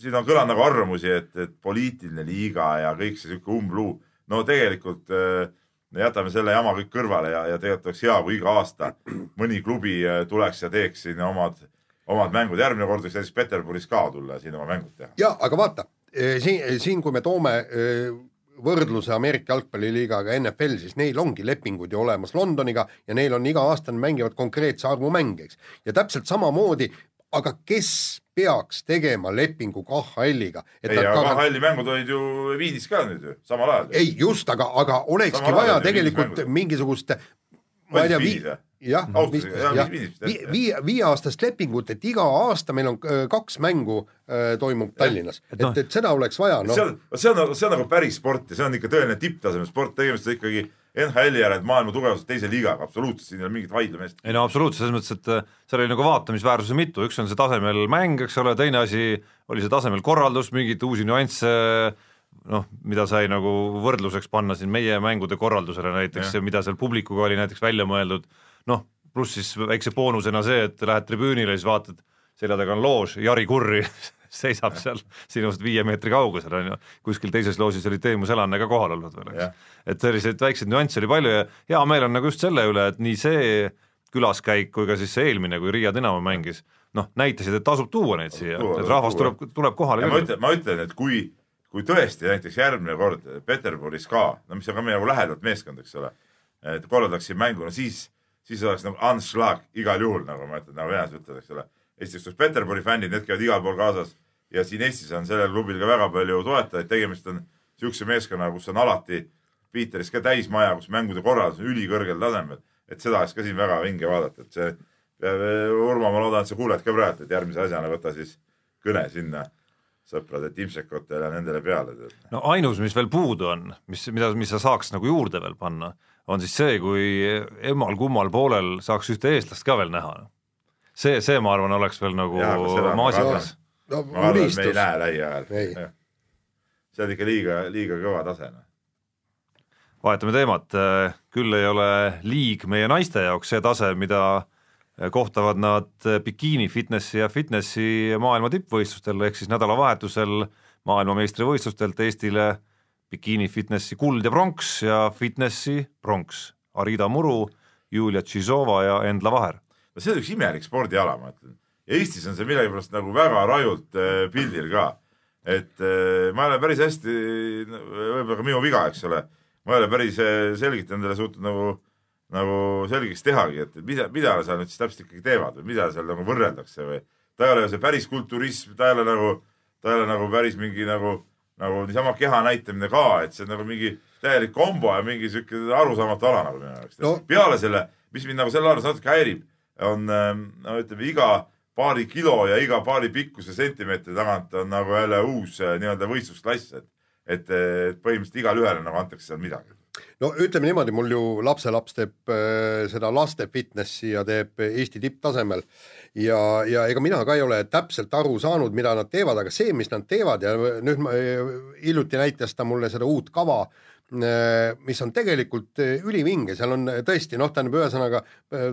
Speaker 5: siin on kõlanud nagu arvamusi, et, et poliitiline liiga ja kõik see sihuke umbluu. no tegelikult äh, jätame selle jama kõik kõrvale ja, ja tegelikult oleks hea, kui iga aasta mõni klubi äh, tuleks ja teeks siin omad, omad mängud. järgmine kord võiks näiteks Peterburis ka tulla siin oma mängud teha.
Speaker 3: ja aga vaata eh, siin, siin, kui me toome eh, võrdluse Ameerika jalgpalliliigaga NFL, siis neil ongi lepingud ju olemas Londoniga ja neil on iga aasta mängivad konkreetse arvu mänge, eks. ja täpselt samamoodi aga kes peaks tegema lepingu KHL-iga?
Speaker 5: ei, aga ka... KHL-i mängud olid ju Viinis ka nüüd ju, samal ajal.
Speaker 3: ei, just, aga, aga olekski samal vaja tegelikult mingisugust ma ei tea, vii-, jah, jah, viie, viieaastast lepingut, et iga aasta meil on äh, kaks mängu äh, toimub Tallinnas, et, et, et seda oleks vaja
Speaker 5: no.. see on, see on, see on nagu päris sport ja see on ikka tõeline tipptaseme sport, tegemist on ikkagi NHL-i järel maailma tugevuselt teise liigaga, absoluutselt, siin ei ole mingit vaidlemist.
Speaker 4: ei no absoluutselt, selles mõttes, et äh, seal oli nagu vaatamisväärsuse mitu, üks on see tasemel mäng, eks ole, teine asi oli see tasemel korraldus, mingeid uusi nüansse, noh, mida sai nagu võrdluseks panna siin meie mängude korraldusele näiteks, mida seal publikuga oli näiteks välja mõeldud, noh, pluss siis väikse boonusena see, et lähed tribüünile, siis vaatad, selja taga on loož, Jari Kurri seisab seal sinust viie meetri kaugusel, on ju, kuskil teises loožis oli Teemu Selanne ka kohal olnud veel, eks. et selliseid väikseid nüansse oli palju ja hea meel on nagu just selle üle, et nii see külaskäik kui ka siis see eelmine, kui Riia Dinamo mängis, noh, näitasid, et tasub tuua neid siia, et rahvas tuleb, tuleb kohale
Speaker 5: ma ütlen, ma ütlen, et kui, kui tõesti näiteks järgmine kord Peterburis ka, no mis on ka meie nagu lähedalt meeskond, eks ole, et korraldaks siin mängu, no siis, siis oleks nagu anschlag igal juhul, nagu ma ütlen, nagu venelased ütlevad, eks ole. esiteks tuleks Peterburi fännid, need käivad igal pool kaasas ja siin Eestis on sellel klubil ka väga palju toetajaid, tegemist on niisuguse meeskonnaga, kus on alati Piiteris ka täismaja, kus mängude korraldus on ülikõrgel tasemel, et seda oleks ka siin väga vinge vaadata, et see Urmo, ma loodan, et sa kuuled ka praegu, et järgmise asjana võta siis kõne sinna sõprade Timsekotele ja nendele peale.
Speaker 4: no ainus, mis veel puudu on, mis, mida, mis sa saaks nagu juurde veel panna, on siis see, kui emal-kummal poolel saaks ühte eestlast ka veel näha. see, see, ma arvan, oleks veel nagu maasikas
Speaker 5: no, ma arvan, et me ei näe lähiajal. see on ikka liiga, liiga kõva tase. Noh.
Speaker 4: vahetame teemat, küll ei ole liig meie naiste jaoks see tase, mida kohtavad nad bikiini fitnessi ja fitnessi maailma tippvõistlustel, ehk siis nädalavahetusel maailmameistrivõistlustelt Eestile bikiini fitnessi kuld ja pronks ja fitnessi pronks. Arida Muru, Julia Tšizova ja Endla Vaher.
Speaker 5: no see on üks imelik spordiala, ma ütlen Eestis on see millegipärast nagu väga rajult äh, pildil ka. et äh, ma ei ole päris hästi, võib-olla ka minu viga, eks ole, ma ei ole päris äh, selgelt endale suutnud nagu, nagu selgeks tehagi, et mida, mida seal nüüd siis täpselt ikkagi teevad või mida seal nagu võrreldakse või. Ta ei ole see päris kulturism, ta ei ole nagu, ta ei ole nagu päris mingi nagu, nagu niisama keha näitamine ka, et see on nagu mingi täielik kombo ja mingi sihuke arusaamatu ala nagu minu jaoks. No.. peale selle, mis mind nagu selle alas natuke häirib, on no ütleme iga paari kilo ja iga paari pikkuse sentimeetri tagant on nagu jälle uus äh, nii-öelda võistlusklass, et, et, et põhimõtteliselt igale ühele nagu antakse seal midagi.
Speaker 3: no ütleme niimoodi, mul ju lapselaps teeb äh, seda laste fitnessi ja teeb Eesti tipptasemel ja, ja ega mina ka ei ole täpselt aru saanud, mida nad teevad, aga see, mis nad teevad ja nüüd ma, hiljuti näitas ta mulle seda uut kava Äh, mis on tegelikult äh, ülivinge, seal on äh, tõesti noh, tähendab ühesõnaga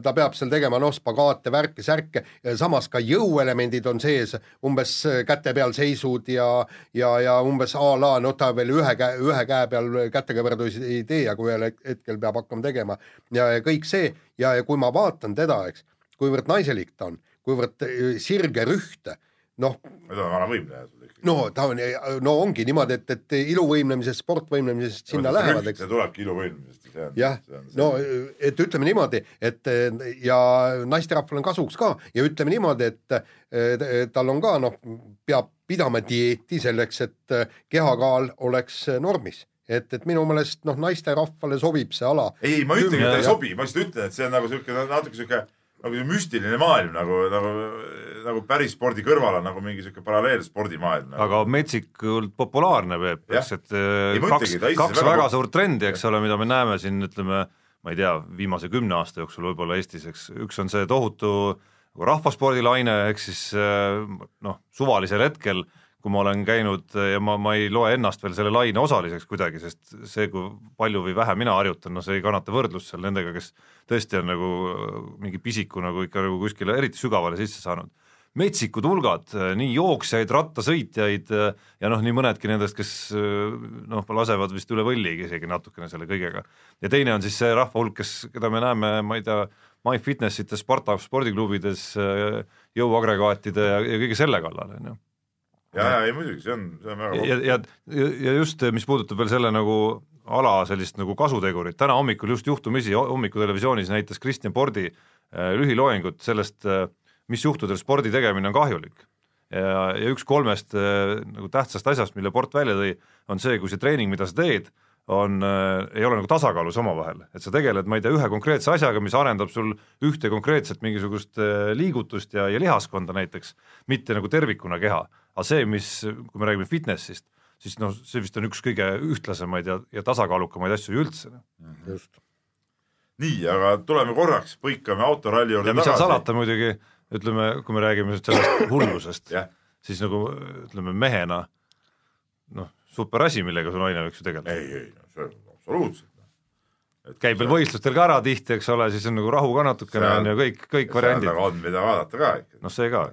Speaker 3: ta peab seal tegema noh, spagaate, värke, särke, samas ka jõuelemendid on sees, umbes käte peal seisud ja ja, ja umbes a la noh, ta veel ühe käe, ühe käe peal kätega võrdlusi ei tee, aga ühel hetkel peab hakkama tegema. Ja, ja kõik see. Ja, ja kui ma vaatan teda, eks, kuivõrd naiselik ta on, kuivõrd sirge rühte, noh.
Speaker 5: ta on vana võimleja
Speaker 3: no ta on, no ongi niimoodi, et, et iluvõimlemisest, sportvõimlemisest sinna lähevad, eks.
Speaker 5: see tulebki iluvõimlemisest.
Speaker 3: jah, no et ütleme niimoodi, et ja naisterahval on kasuks ka ja ütleme niimoodi, et tal on ka noh, peab pidama dieeti selleks, et kehakaal oleks normis et, et minu meelest noh, naisterahvale sobib see ala.
Speaker 5: ei, ma ei ütlegi, et ta ei sobi, ma lihtsalt ütlen, et see on nagu sihuke natuke sihuke nagu müstiline maailm nagu, nagu, nagu päris spordi kõrval on nagu mingi sihuke paralleelspordimaailm nagu..
Speaker 4: aga metsikult populaarne Peep, eks, et ei, kaks, kaks väga, väga suurt trendi, eks ole, mida me näeme siin, ütleme, ma ei tea, viimase kümne aasta jooksul võib-olla Eestis, eks, üks on see tohutu rahvaspordilaine, ehk siis noh, suvalisel hetkel äh, kui ma olen käinud ja ma, ma ei loe ennast veel selle laine osaliseks kuidagi, sest see, kui palju või vähe mina harjutan, no see ei kannata võrdlust seal nendega, kes tõesti on nagu mingi pisiku nagu ikka nagu kuskile eriti sügavale sisse saanud. metsikud hulgad, nii jooksjaid, rattasõitjaid ja noh, nii mõnedki nendest, kes noh, lasevad vist üle võlli isegi natukene selle kõigega. ja teine on siis see rahva hulk, kes, keda me näeme, ma ei tea, MyFitnessites, Sparta spordiklubides, jõuagregaatide ja, ja kõige selle kallal, on ju
Speaker 5: ja, ja ei muidugi, see on, see on väga
Speaker 4: ja, ja, ja just, mis puudutab veel selle nagu ala sellist nagu kasutegurit, täna hommikul just juhtumisi hommikutelevisioonis näitas Kristjan Pordi äh, lühiloengut sellest äh,, mis juhtudel spordi tegemine on kahjulik. ja, ja üks kolmest äh, nagu tähtsast asjast, mille Port välja tõi, on see, kui see treening, mida sa teed, on äh,, ei ole nagu tasakaalus omavahel, et sa tegeled, ma ei tea, ühe konkreetse asjaga, mis arendab sul ühte konkreetset mingisugust äh, liigutust ja, ja lihaskonda näiteks, mitte nagu tervikuna keha aga see, mis, kui me räägime fitnessist, siis noh, see vist on üks kõige ühtlasemaid ja, ja tasakaalukamaid asju üldse.
Speaker 3: Mhm. just.
Speaker 5: nii, aga tuleme korraks, põikame autoralli juurde
Speaker 4: tagasi. salata muidugi, ütleme, kui me räägime nüüd sellest hullusest siis nagu ütleme mehena noh, super asi, millega su naine võiks ju tegeleda.
Speaker 5: ei, ei, see on absoluutselt
Speaker 4: et käib veel võistlustel ka ära tihti, eks ole, siis on nagu rahu ka natukene on ju kõik, kõik variandid.
Speaker 5: seal on mida vaadata ka ikka.
Speaker 4: noh, see ka.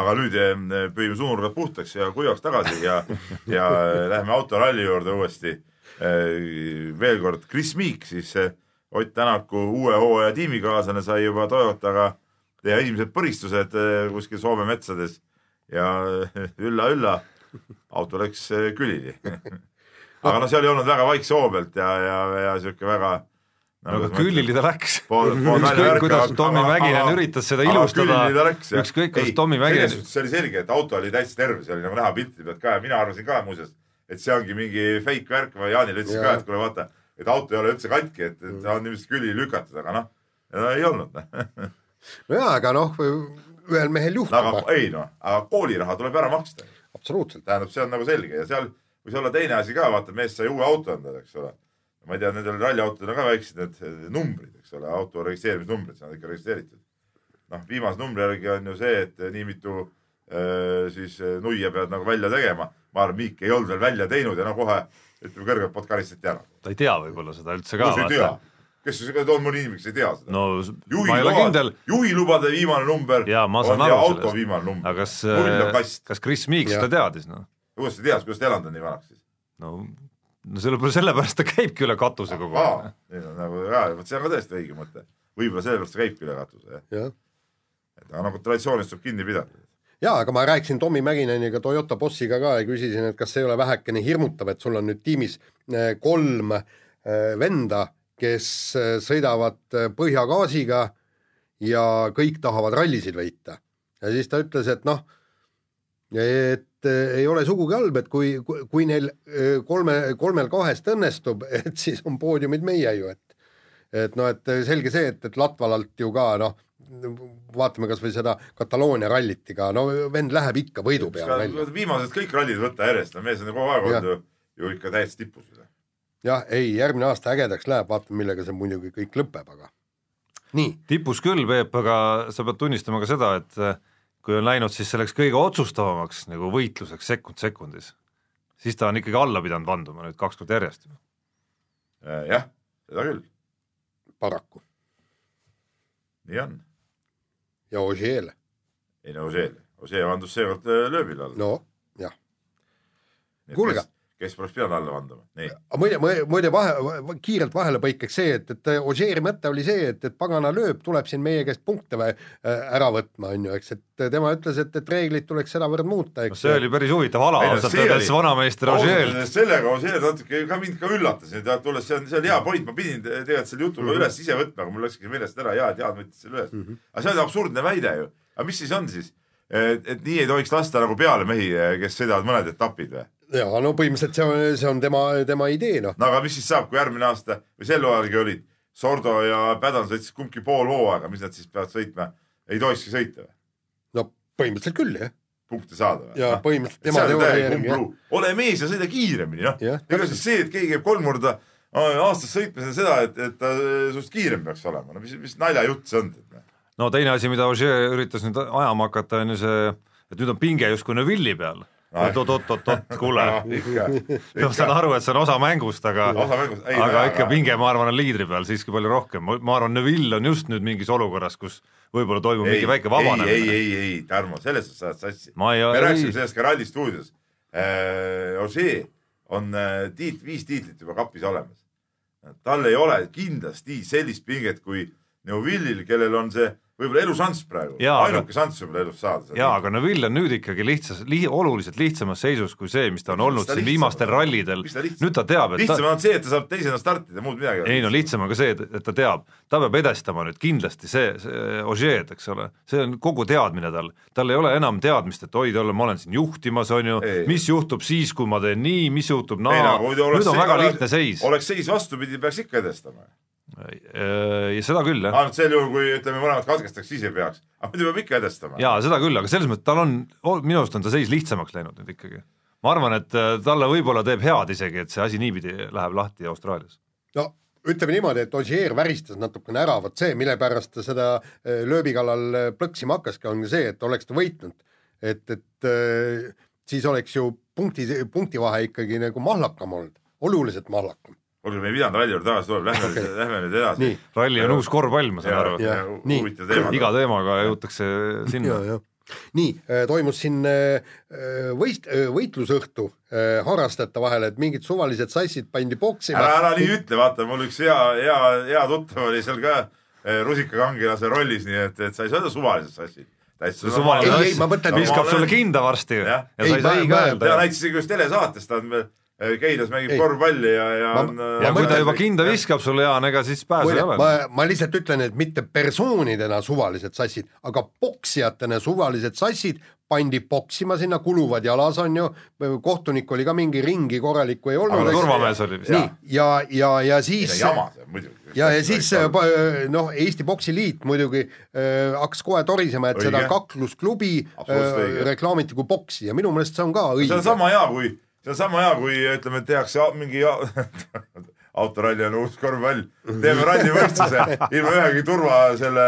Speaker 5: aga nüüd eh, püüame suunurgad puhtaks ja kuivaks tagasi ja, ja läheme autoralli juurde uuesti. Eh, veel kord, Chris Meek siis eh, Ott Tänaku uue hooaja tiimikaaslane sai juba Toyotaga teha esimesed põristused kuskil Soome metsades ja ülla-ülla, auto läks külili aga noh, seal ei olnud väga vaikse hoo pealt ja, ja, ja sihuke väga
Speaker 4: no aga küllili ta läks. ükskõik, kuidas Tommy Mäkinen üritas seda ilustada, ükskõik, kuidas Tommy Mäkinen.
Speaker 5: see oli selge, et auto oli täitsa terve, see oli nagu näha piltide pealt ka ja mina arvasin ka muuseas, et see ongi mingi fake värk, ma Jaanile ütlesin ka, et kuule vaata, et auto ei ole üldse katki, et, et ta on ilmselt külili lükatud, aga noh, ei olnud
Speaker 3: nojaa, aga noh, ühel mehel juhtub
Speaker 5: no,. ei noh, aga kooliraha tuleb ära maksta.
Speaker 3: Absoluutselt.
Speaker 5: tähendab, see on nagu selge ja seal võis olla teine asi ka, vaata mees sai uue auto endale, eks ole. ma ei tea, nendel ralliautodel on ka väiksed need numbrid, eks ole, auto registreerimisnumbrid, see on ikka registreeritud. noh, viimase numbri järgi on ju see, et nii mitu äh, siis nuia pead nagu välja tegema. ma arvan, Miik ei olnud veel välja teinud ja no kohe ütleme kõrgelt poolt karistati ära.
Speaker 4: ta ei tea võib-olla seda üldse ka.
Speaker 5: Kes, on mõni inimene, kes ei tea seda?
Speaker 4: no juhi ma ei ole kindel.
Speaker 5: juhilubade viimane number
Speaker 4: ja, on
Speaker 5: ja auto sellest. viimane number.
Speaker 4: aga kas, kas Chris Meek seda teadis, noh?
Speaker 5: kuidas ta teadis, kuidas ta elanud on nii vanaks siis?
Speaker 4: no, no selle, sellepärast ta käibki üle katuse kogu aeg.
Speaker 5: nagu jaa, vot see on ka täiesti õige mõte. võib-olla sellepärast ta käibki üle katuse, jah ja. et aga nagu traditsioonist tuleb kinni pidada.
Speaker 3: jaa, aga ma rääkisin Tommy Mäkineniga, Toyota bossiga ka ja küsisin, et kas ei ole vähekene hirmutav, et sul on nüüd tiimis eh, kolm eh, venda, kes eh, sõidavad põhjagaasiga ja kõik tahavad rallisid võita. ja siis ta ütles, et noh, et Eh, ei ole sugugi halb, et kui, kui neil kolme, kolmel kahest õnnestub, et siis on poodiumid meie ju, et et noh, et selge see, et, et Latvalalt ju ka noh, vaatame kasvõi seda Kataloonia ralliti ka, no vend läheb ikka võidu peale välja.
Speaker 5: viimased kõik rallid võtta järjest, no mees on kogu aeg olnud ju, ju ikka täiesti tipus.
Speaker 3: Jah, ei, järgmine aasta ägedaks läheb, vaatame, millega see muidugi kõik lõpeb, aga nii.
Speaker 4: tipus küll, Peep, aga sa pead tunnistama ka seda, et kui on läinud siis selleks kõige otsustavamaks nagu võitluseks sekund sekundis, siis ta on ikkagi alla pidanud vanduma nüüd kaks korda järjest.
Speaker 5: Äh, jah, seda küll.
Speaker 3: paraku.
Speaker 5: nii on.
Speaker 3: ja Ožeel.
Speaker 5: ei no Ožeel, Ožee vandus seekord äh, lööbile alla.
Speaker 3: no jah. kuulge
Speaker 5: kes poleks pidanud alla vanduma, nii.
Speaker 3: muide, muide vahe, kiirelt vahelepõikeks see, et, et Ožeeri mõte oli see, et, et pagana lööb, tuleb siin meie käest punkte või, ära võtma, on ju, eks, et tema ütles, et, et reegleid tuleks sedavõrd muuta, eks.
Speaker 4: no see oli päris huvitav ala ausalt öeldes vanameister Ožeelt.
Speaker 5: sellega Ožeel natuke ka mind ka üllatas, tulles, see on, see on hea point, ma pidin tegelikult selle jutu mm -hmm. üles ise võtma, aga mul läkski meelest ära, hea, et Jaan võttis selle üles mm. -hmm. aga see on absurdne väide ju. aga mis siis on siis? et, et nii ei tohiks lasta nagu peale mehi, kes sõidavad mõned etapid või?
Speaker 3: Ja no põhimõtteliselt see on, see on tema, tema idee noh.
Speaker 5: no aga mis siis saab, kui järgmine aasta või sel hooajalgi olid Sordo ja Pädan sõitsid kumbki pool hooaega, mis nad siis peavad sõitma, ei tohikski sõita või?
Speaker 3: no põhimõtteliselt küll jah.
Speaker 5: punkte saada või?
Speaker 3: ja no, põhimõtteliselt tema
Speaker 5: teooria järgi jah. ole mees ja sõida kiiremini noh, ega siis see, et keegi käib kolm korda aastas sõitmas ja seda, et, et ta sinust kiirem peaks olema, no mis, mis naljajutt see on?
Speaker 4: Noh. no teine asi, mida Ožee üritas nüüd ajama hakata, on ju see, et nüüd on pinge justkui Neville'i peal oot-oot-oot-oot, kuule ma saan aru, et see on osa mängust, aga aga ikka pinge, ma arvan, on liidri peal siiski palju rohkem, ma arvan, Neville on just nüüd mingis olukorras, kus võib-olla toimub ei, mingi väike vabanemine.
Speaker 5: ei, ei, ei, ei, Tarmo, selles sa saad sassi. me rääkisime sellest ka Ralli stuudios äh,. Ožee on äh, tiit, viis tiitlit juba kapis olemas. tal ei ole kindlasti sellist pinget kui Neuvillil, kellel on see võib-olla elušanss praegu, ainuke šanss võib-olla elus saada.
Speaker 4: jaa, aga Neville on nüüd ikkagi lihtsas li,, oluliselt lihtsamas seisus kui see, mis ta on mis olnud siin viimastel rallidel. nüüd ta teab,
Speaker 5: et lihtsam ta... on see, et ta saab teisena startida, muud midagi
Speaker 4: ei no lihtsam on ka see, et, ta teab, ta peab edestama nüüd kindlasti see, see Ožeed, eks ole, see on kogu teadmine tal, tal ei ole enam teadmist, et oi, talle ma olen siin juhtimas, on ju, mis juhtub siis, kui ma teen nii, mis juhtub naa? No,, nüüd on väga lihtne seis.
Speaker 5: oleks seis vastupidi, peaks ikka edestama
Speaker 4: ja seda küll, jah.
Speaker 5: ainult sel juhul, kui ütleme, mõlemad katkestaks, siis ei peaks, aga muidu peab ikka edestama.
Speaker 4: jaa, seda küll, aga selles mõttes tal on, minu arust on ta seis lihtsamaks läinud nüüd ikkagi. ma arvan, et äh, talle võib-olla teeb head isegi, et see asi niipidi läheb lahti Austraalias.
Speaker 3: no ütleme niimoodi, et Ogier väristas natukene ära, vot see, mille pärast ta seda äh, lööbi kallal äh, plõksima hakkaski, on see, et oleks ta võitnud, et, et siis oleks ju punkti, punktivahe ikkagi nagu mahlakam olnud, oluliselt mahlakam
Speaker 5: olgu, me ei pidanud ralli juurde tagasi tulema, lähme okay., lähme nüüd edasi.
Speaker 4: ralli on uus korvpall, ma saan aru.
Speaker 5: huvitav teema.
Speaker 4: iga teemaga jõutakse sinna
Speaker 3: nii, äh, toimus siin äh, äh, võist-, võitlusõhtu harrastajate vahel, et mingid suvalised sassid pandi poksima.
Speaker 5: ära, ära nii ütle, vaata, mul üks hea, hea, hea tuttav oli seal ka rusikakangelase rollis, nii et, et sa ei saa öelda suvalised sassid.
Speaker 4: täitsa suvaline sass, viskab sulle kinda varsti ja, ja sa ei saa ei ka öelda.
Speaker 5: ja näitas isegi ühes telesaates, ta on Keilas mängib korvpalli ja, ja
Speaker 4: ma, on ja kui ta juba kinda viskab sulle, Jaan, ega siis pääsu ei ole.
Speaker 3: ma, ma lihtsalt ütlen, et mitte persoonidena suvalised sassid, aga poksijatena suvalised sassid pandi poksima sinna, kuluvad jalas, on ju, kohtunik oli ka mingi ringi korralikku ei olnud.
Speaker 4: aga turvamees oli
Speaker 3: vist. nii, ja, ja, ja siis
Speaker 5: jama see muidugi.
Speaker 3: ja, ja siis noh, Eesti Poksiliit muidugi äh, hakkas kohe torisema, et Õige. seda kaklusklubi äh, reklaamiti kui poksi ja minu meelest see on ka õige.
Speaker 5: see on sama hea, kui see on sama hea, kui ütleme, tehakse mingi autoralli on uus korvpall, teeme rallivõistluse ilma ühegi turva selle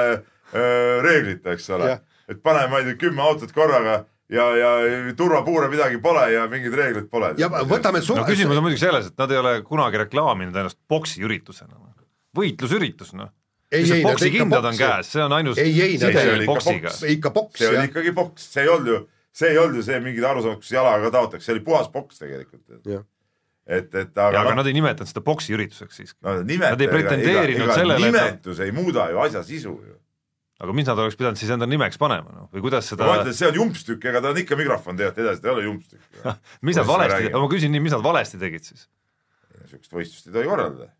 Speaker 5: reeglita, eks ole. et paneme, ma ei tea, kümme autot korraga ja, ja turvapuure midagi pole ja mingeid reegleid pole.
Speaker 3: ja võtame
Speaker 4: su-. no küsimus on muidugi selles, et nad ei ole kunagi reklaaminud ennast poksiüritusena. võitlusüritus, noh.
Speaker 3: ei, ei,
Speaker 4: poksikindad on käes, see on ainus.
Speaker 3: ei, ei,
Speaker 5: see oli ikka
Speaker 3: ikka poks.
Speaker 5: see oli ikkagi poks, see ei olnud ju see ei olnud ju see mingid arusaamad, kus jalaga taotakse, see oli puhas poks tegelikult. et, et
Speaker 4: aga. aga nad ei nimetanud seda poksiürituseks siiski
Speaker 5: no,. Nad
Speaker 4: ei pretendeerinud sellele.
Speaker 5: nimetus et... ei muuda ju asja sisu ju.
Speaker 4: aga mis nad oleks pidanud siis enda nimeks panema, noh, või kuidas seda
Speaker 5: no,. ma ütlen, et see on jumpstükk, ega ta on ikka mikrofon tegelikult edasi, ta ei ole jumpstükk
Speaker 4: mis nad valesti, ma küsin nii, mis nad valesti tegid siis?
Speaker 5: niisugust võistlust ei tohi korraldada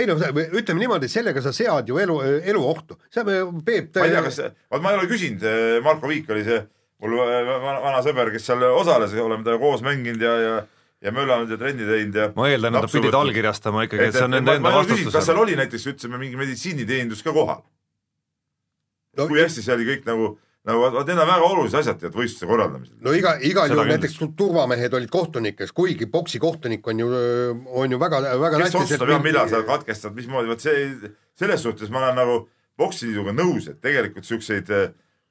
Speaker 3: ei no ütleme niimoodi, sellega sa sead ju elu, elu ohtu. see Peep.
Speaker 5: ma ei tea, kas, vaat ma ei ole küsinud, Marko Viik oli see mul vana, vana sõber, kes seal osales, oleme temaga koos mänginud ja, ja ja möllanud ja trenni teinud ja
Speaker 4: ma eeldan, et nad pidid allkirjastama ikkagi, et see on nende enda vastutus.
Speaker 5: kas seal oli näiteks, ütlesime, mingi meditsiiniteenindus ka kohal no,? kui hästi see oli kõik nagu, nagu vaat need on väga olulised asjad tead võistluse korraldamisel.
Speaker 3: no iga, igal juhul näiteks turvamehed olid kohtunikes, kuigi poksikohtunik on ju, on ju väga, väga
Speaker 5: kes otsustab jah, millal sa katkestad, mismoodi, vot see, selles suhtes ma olen nagu poksiliiduga nõus, et tegelikult siukseid äh,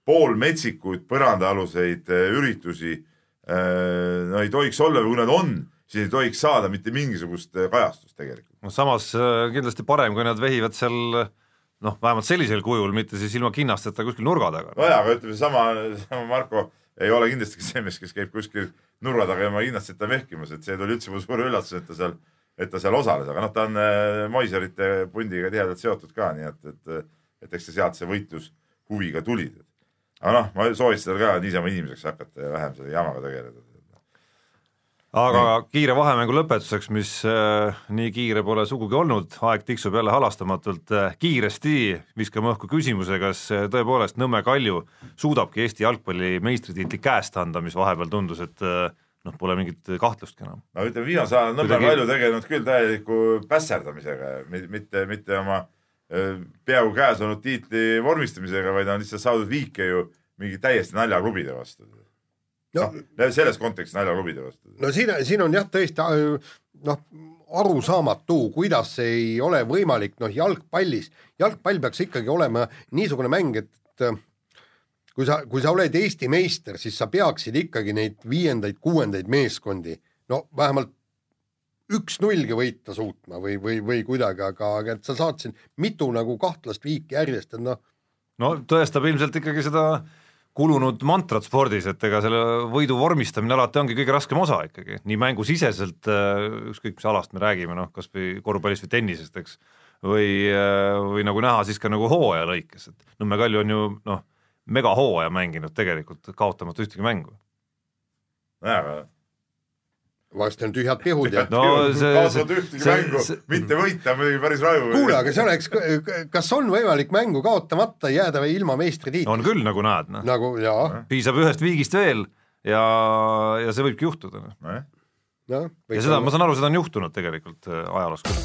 Speaker 5: poolmetsikuid põrandaaluseid äh, üritusi äh, no ei tohiks olla või kui nad on, siis ei tohiks saada mitte mingisugust äh, kajastust tegelikult.
Speaker 4: no samas kindlasti parem, kui nad vehivad seal noh, vähemalt sellisel kujul, mitte siis ilma kinnasteta kuskil nurga taga.
Speaker 5: nojah, aga ütleme sama, sama Marko ei ole kindlasti see mees, kes käib kuskil nurga taga ilma kinnasteta vehkimas, et see tuli üldse mulle suure üllatusena, et ta seal, et ta seal osales, aga noh, ta on Moiserite pundiga tihedalt seotud ka, nii et, et, et eks see sealt see võitlus huviga tuli aga noh, ma soovitan tal ka niisama inimeseks hakata ja vähem selle jamaga tegeleda.
Speaker 4: aga nii. kiire vahemängu lõpetuseks, mis äh, nii kiire pole sugugi olnud, aeg tiksub jälle halastamatult äh,, kiiresti viskame õhku küsimuse, kas äh, tõepoolest Nõmme Kalju suudabki Eesti jalgpalli meistritiitli käest anda, mis vahepeal tundus, et äh, noh, pole mingit kahtlustki enam.
Speaker 5: no ütleme, viimasel ajal on Nõmme. Kalju tegelenud küll täieliku pässerdamisega, mitte, mitte oma Äh, peaaegu käes olnud tiitli vormistamisega, vaid on lihtsalt saadud viike ju mingi täiesti naljaklubide vastu. noh no, selles kontekstis naljaklubide vastu.
Speaker 3: no siin, siin on jah, tõesti äh, noh, arusaamatu, kuidas ei ole võimalik noh, jalgpallis, jalgpall peaks ikkagi olema niisugune mäng, et äh, kui sa, kui sa oled Eesti meister, siis sa peaksid ikkagi neid viiendaid-kuuendaid meeskondi no vähemalt üks-nullgi võita suutma või, või, või kuidagi, aga, aga et sa saad siin mitu nagu kahtlast viiki järjest, et noh.
Speaker 4: no tõestab ilmselt ikkagi seda kulunud mantrat spordis, et ega selle võidu vormistamine alati ongi kõige raskem osa ikkagi, nii mängusiseselt, äh, ükskõik mis alast me räägime, noh kas või korvpallist või tennisest, eks, või, äh, või nagu näha, siis ka nagu hooaja lõikes, et Nõmme Kalju on ju noh, megahooaja mänginud tegelikult, kaotamata ühtegi mängu.
Speaker 5: nojah, aga
Speaker 3: varsti on tühjad pihud ja
Speaker 5: no see, kaotavad ühtegi see, mängu, mitte võita muidugi päris raju.
Speaker 3: kuule, aga see oleks, kas on võimalik mängu kaotamata jääda või ilma meistritiitlist?
Speaker 4: on küll, nagu näed, noh.
Speaker 3: nagu jaa.
Speaker 4: piisab ühest viigist veel ja, ja see võibki juhtuda, noh.
Speaker 3: No,
Speaker 4: ja seda, ma saan aru, seda on juhtunud tegelikult äh, ajaloos küll.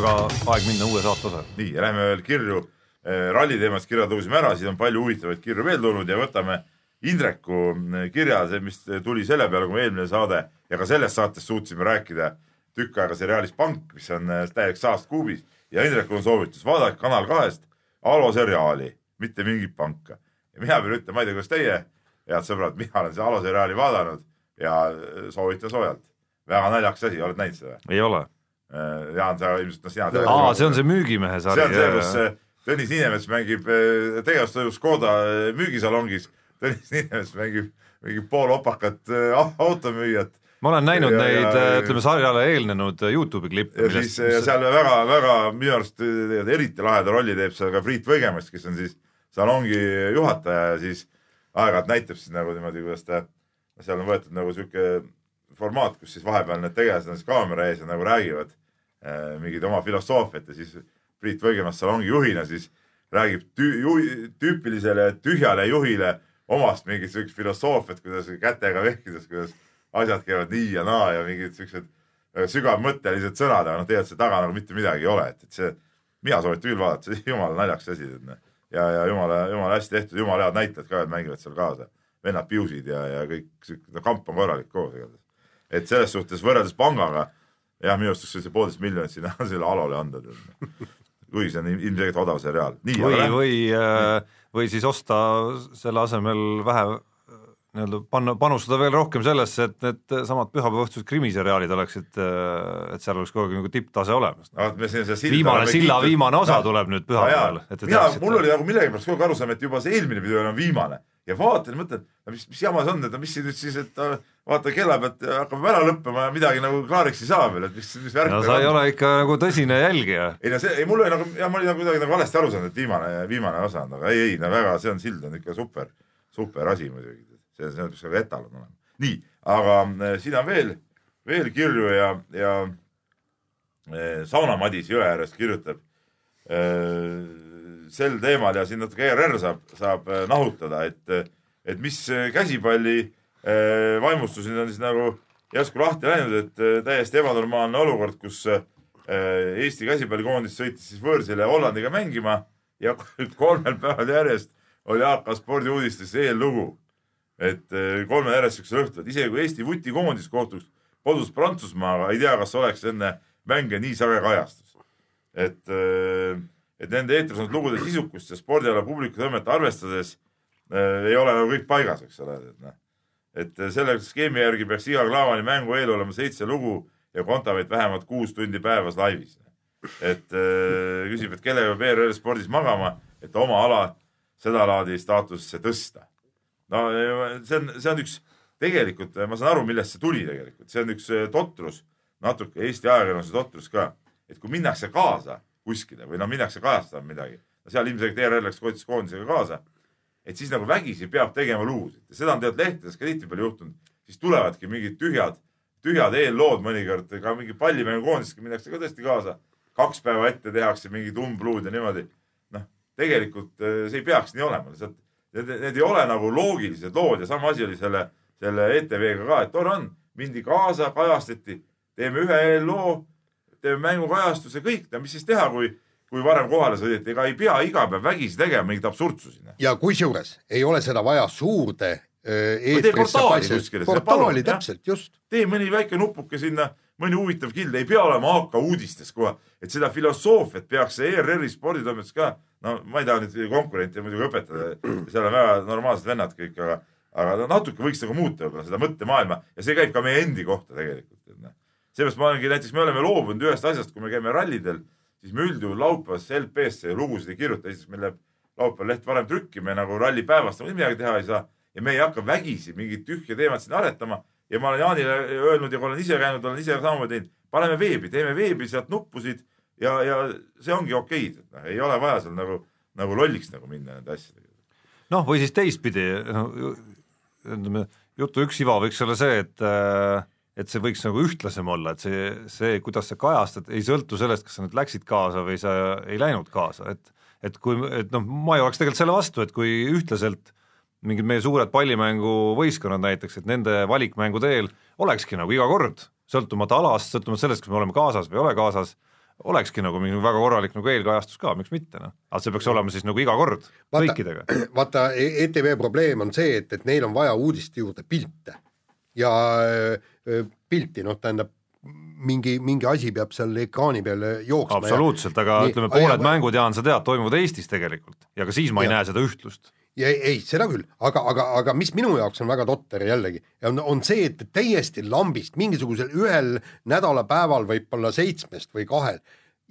Speaker 4: aga aeg minna uue saate osa.
Speaker 5: nii, ja lähme veel kirju, äh, ralli teemast kirjad lugesime ära, siin on palju huvitavaid kirju veel tulnud ja võtame Indreku kirja, see, mis tuli selle peale, kui eelmine saade ja ka selles saates suutsime rääkida tükk aega seriaalis Pank, mis on täielik saast kuubis ja Indrekul on soovitus, vaadake Kanal kahest Alo seriaali, mitte mingit panka. ja mina pean ütlema, ma ei tea, kuidas teie, head sõbrad, mina olen seda Alo seriaali vaadanud ja soovitan soojalt. väga naljakas asi, oled näinud seda?
Speaker 4: ei ole.
Speaker 5: Jaan, sa ilmselt, noh sina tead.
Speaker 4: aa, see on see müügimehe sari.
Speaker 5: see on see, kus Tõnis Niinemets mängib tegevustoimu Škoda müügisalongis. Tõnis Niinemets mängib mingi pool opakat automüüjat.
Speaker 4: Ma olen näinud ja, neid, ütleme sarjale eelnenud Youtube'i klippe.
Speaker 5: ja siis millest... seal väga-väga minu arust eriti laheda rolli teeb seal ka Priit Võigemast, kes on siis salongi juhataja ja siis aeg-ajalt näitab siis nagu niimoodi, kuidas ta, seal on võetud nagu sihuke formaat, kus siis vahepeal need tegelased on siis kaamera ees ja nagu räägivad äh, mingit oma filosoofiat ja siis Priit Võigemast salongi juhina siis räägib tü-, ju-, tüüpilisele tühjale juhile omast mingit siukest filosoofiat, kuidas kätega vehkides, kuidas asjad käivad nii ja naa ja mingid siuksed sügavmõttelised sõnad, aga noh, tegelikult seal taga nagu mitte midagi ei ole, et, et see, mina soovitan küll vaadata, see jumala naljakas asi. Noh. ja, ja jumala, jumala hästi tehtud, jumala head näitlejad ka mängivad seal kaasa. vennad Piusid ja, ja kõik, no kamp on korralik koos igatahes. et selles suhtes võrreldes pangaga, jah, minu arust see poolteist miljonit sinna selle Alole anda kuigi see on ilmselgelt odav seriaal.
Speaker 4: või, või, äh, või siis osta selle asemel vähe nii-öelda panna, panustada veel rohkem sellesse, et need samad pühapäevaõhtused krimiseriaalid oleksid, äh, et seal oleks kogu aeg nagu tipptase olemas
Speaker 5: no,.
Speaker 4: viimane, silla kiitud. viimane osa no, tuleb nüüd pühapäeval.
Speaker 5: mina, mul oli nagu millegipärast kogu aeg arusaam, et juba see eelmine video on viimane ja vaatan mõtlen, mis, mis jama see on, et mis nüüd siis, et vaata kella pealt hakkab ära lõppema ja midagi nagu klaariks ei saa veel, et mis, mis värk
Speaker 4: no sa ei on. ole ikka nagu tõsine jälgija.
Speaker 5: ei no see, ei mul oli nagu, jah, ma olin nagu kuidagi nagu valesti aru saanud, et viimane, viimane osa on, aga ei, ei no väga, see on sild on ikka super, super asi muidugi see, see peaks nagu etalon olema. nii, aga äh, siin on veel, veel kirju ja, ja äh, Sauna Madis jõe ääres kirjutab äh, sel teemal ja siin natuke ERR saab, saab nahutada, et, et mis käsipalli vaimustus nüüd on siis nagu järsku lahti läinud, et täiesti ebanormaalne olukord, kus Eesti käsipallikoondis sõitis siis võõrsile Hollandiga mängima ja kolmel päeval järjest oli AK spordiuudistes eellugu et eh, kolme järjest siukse õhtu, et isegi kui Eesti vutikoondis kohtuks kodus Prantsusmaaga, ei tea, kas oleks enne mänge nii sage kajastus. et, eh, et nende eetris olnud lugude sisukust ja spordiala publiku tõmmet arvestades äh, ei ole nagu kõik paigas, eks ole, et noh. selle skeemi järgi peaks iga Klaavani mängu eel olema seitse lugu ja Kontaveit vähemalt kuus tundi päevas laivis. et küsib, et kellega peab ERR spordis magama, et oma ala sedalaadi staatusesse tõsta no see on, see on üks, tegelikult ma saan aru, millest see tuli tegelikult, see on üks eh, totrus, natuke Eesti ajakirjanduse totrus ka, et kui minnakse kaasa kuskile või no minnakse kajastama midagi, seal ilmselgelt ERR läks koondisega kaasa, et siis nagu vägisi peab tegema lugusid. Ja seda on tegelikult lehtedes ka tihtipeale juhtunud, siis tulevadki mingid tühjad, tühjad eellood mõnikord, ka mingi pallimängukoondiski minnakse ka tõesti kaasa, kaks päeva ette tehakse mingid umbluud ja niimoodi. noh, tegelikult eh, see ei peaks nii olema, lihtsalt need, need ei ole nagu loogilised lood ja sama asi oli selle, selle ETV-ga ka, et tore on, mindi kaasa, kajastati, teeme ühe loo, teeme mängukajastuse, kõik, no mis siis teha, kui, kui varem kohale sõideti, ega ei pea iga päev vägisi tegema mingeid absurdsusi.
Speaker 3: ja kusjuures ei ole seda vaja suurde
Speaker 5: eetrisse portaali kuskile.
Speaker 3: portaali, täpselt, just.
Speaker 5: tee mõni väike nupuke sinna, mõni huvitav kild, ei pea olema AK uudistes kohe, et seda filosoofiat peaks ERR-i sporditoimetus ka no ma ei taha nüüd konkurente muidugi õpetada, seal on väga normaalsed vennad kõik, aga, aga natuke võiks nagu muuta võib-olla seda mõttemaailma ja see käib ka meie endi kohta tegelikult. Noh. seepärast ma olengi, näiteks me oleme loobunud ühest asjast, kui me käime rallidel, siis me üldjuhul laupäevas LP-sse lugusid ei kirjuta, esiteks meil läheb laupäeval leht varem trükki, me nagu rallipäevast nagu midagi teha ei saa ja me ei hakka vägisi mingit tühja teemat siin aretama ja ma olen Jaanile öelnud ja olen ise käinud, olen ise samamoodi teinud, paneme veebi, teeme veebi sealt nuppusid ja, ja see ongi okeid, et noh, ei ole vaja seal nagu, nagu lolliks nagu minna nende asjadega.
Speaker 4: noh, või siis teistpidi, no ütleme, jutu üks iva võiks olla see, et et see võiks nagu ühtlasem olla, et see, see, kuidas sa kajastad, ei sõltu sellest, kas sa nüüd läksid kaasa või sa ei läinud kaasa, et et kui, et noh, ma ei oleks tegelikult selle vastu, et kui ühtlaselt mingid meie suured pallimänguvõistkonnad näiteks, et nende valikmängude eel olekski nagu iga kord, sõltumata alast, sõltumata sellest, kas me oleme kaasas või ei ole kaasas, olekski nagu mingi väga korralik nagu eelkajastus ka, miks mitte noh, aga see peaks olema siis nagu iga kord vaata, kõikidega.
Speaker 3: vaata, ETV probleem on see, et, et neil on vaja uudiste juurde pilte ja äh, pilti, noh, tähendab mingi, mingi asi peab seal ekraani peal jooksma.
Speaker 4: absoluutselt, aga nii, ütleme, pooled ja, mängud, Jaan, sa tead, toimuvad Eestis tegelikult ja ka siis ma ei ja. näe seda ühtlust
Speaker 3: ja ei, seda küll, aga, aga, aga mis minu jaoks on väga totter jällegi, on, on see, et täiesti lambist mingisugusel ühel nädalapäeval võib-olla seitsmest või kahel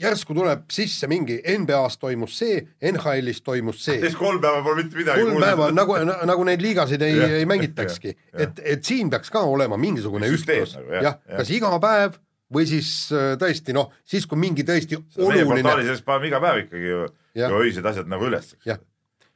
Speaker 3: järsku tuleb sisse mingi NBA-s toimus see, NHL-is toimus see.
Speaker 5: siis kolm päeva pole mitte midagi.
Speaker 3: kolm päeva nagu, nagu neid liigasid ei, ei mängitakski, et, et siin peaks ka olema mingisugune ühtlus, nagu, jah ja, kas iga päev või siis äh, tõesti noh, siis kui mingi tõesti oluline.
Speaker 5: paneme iga päev ikkagi ju, ju öised asjad nagu üles, eks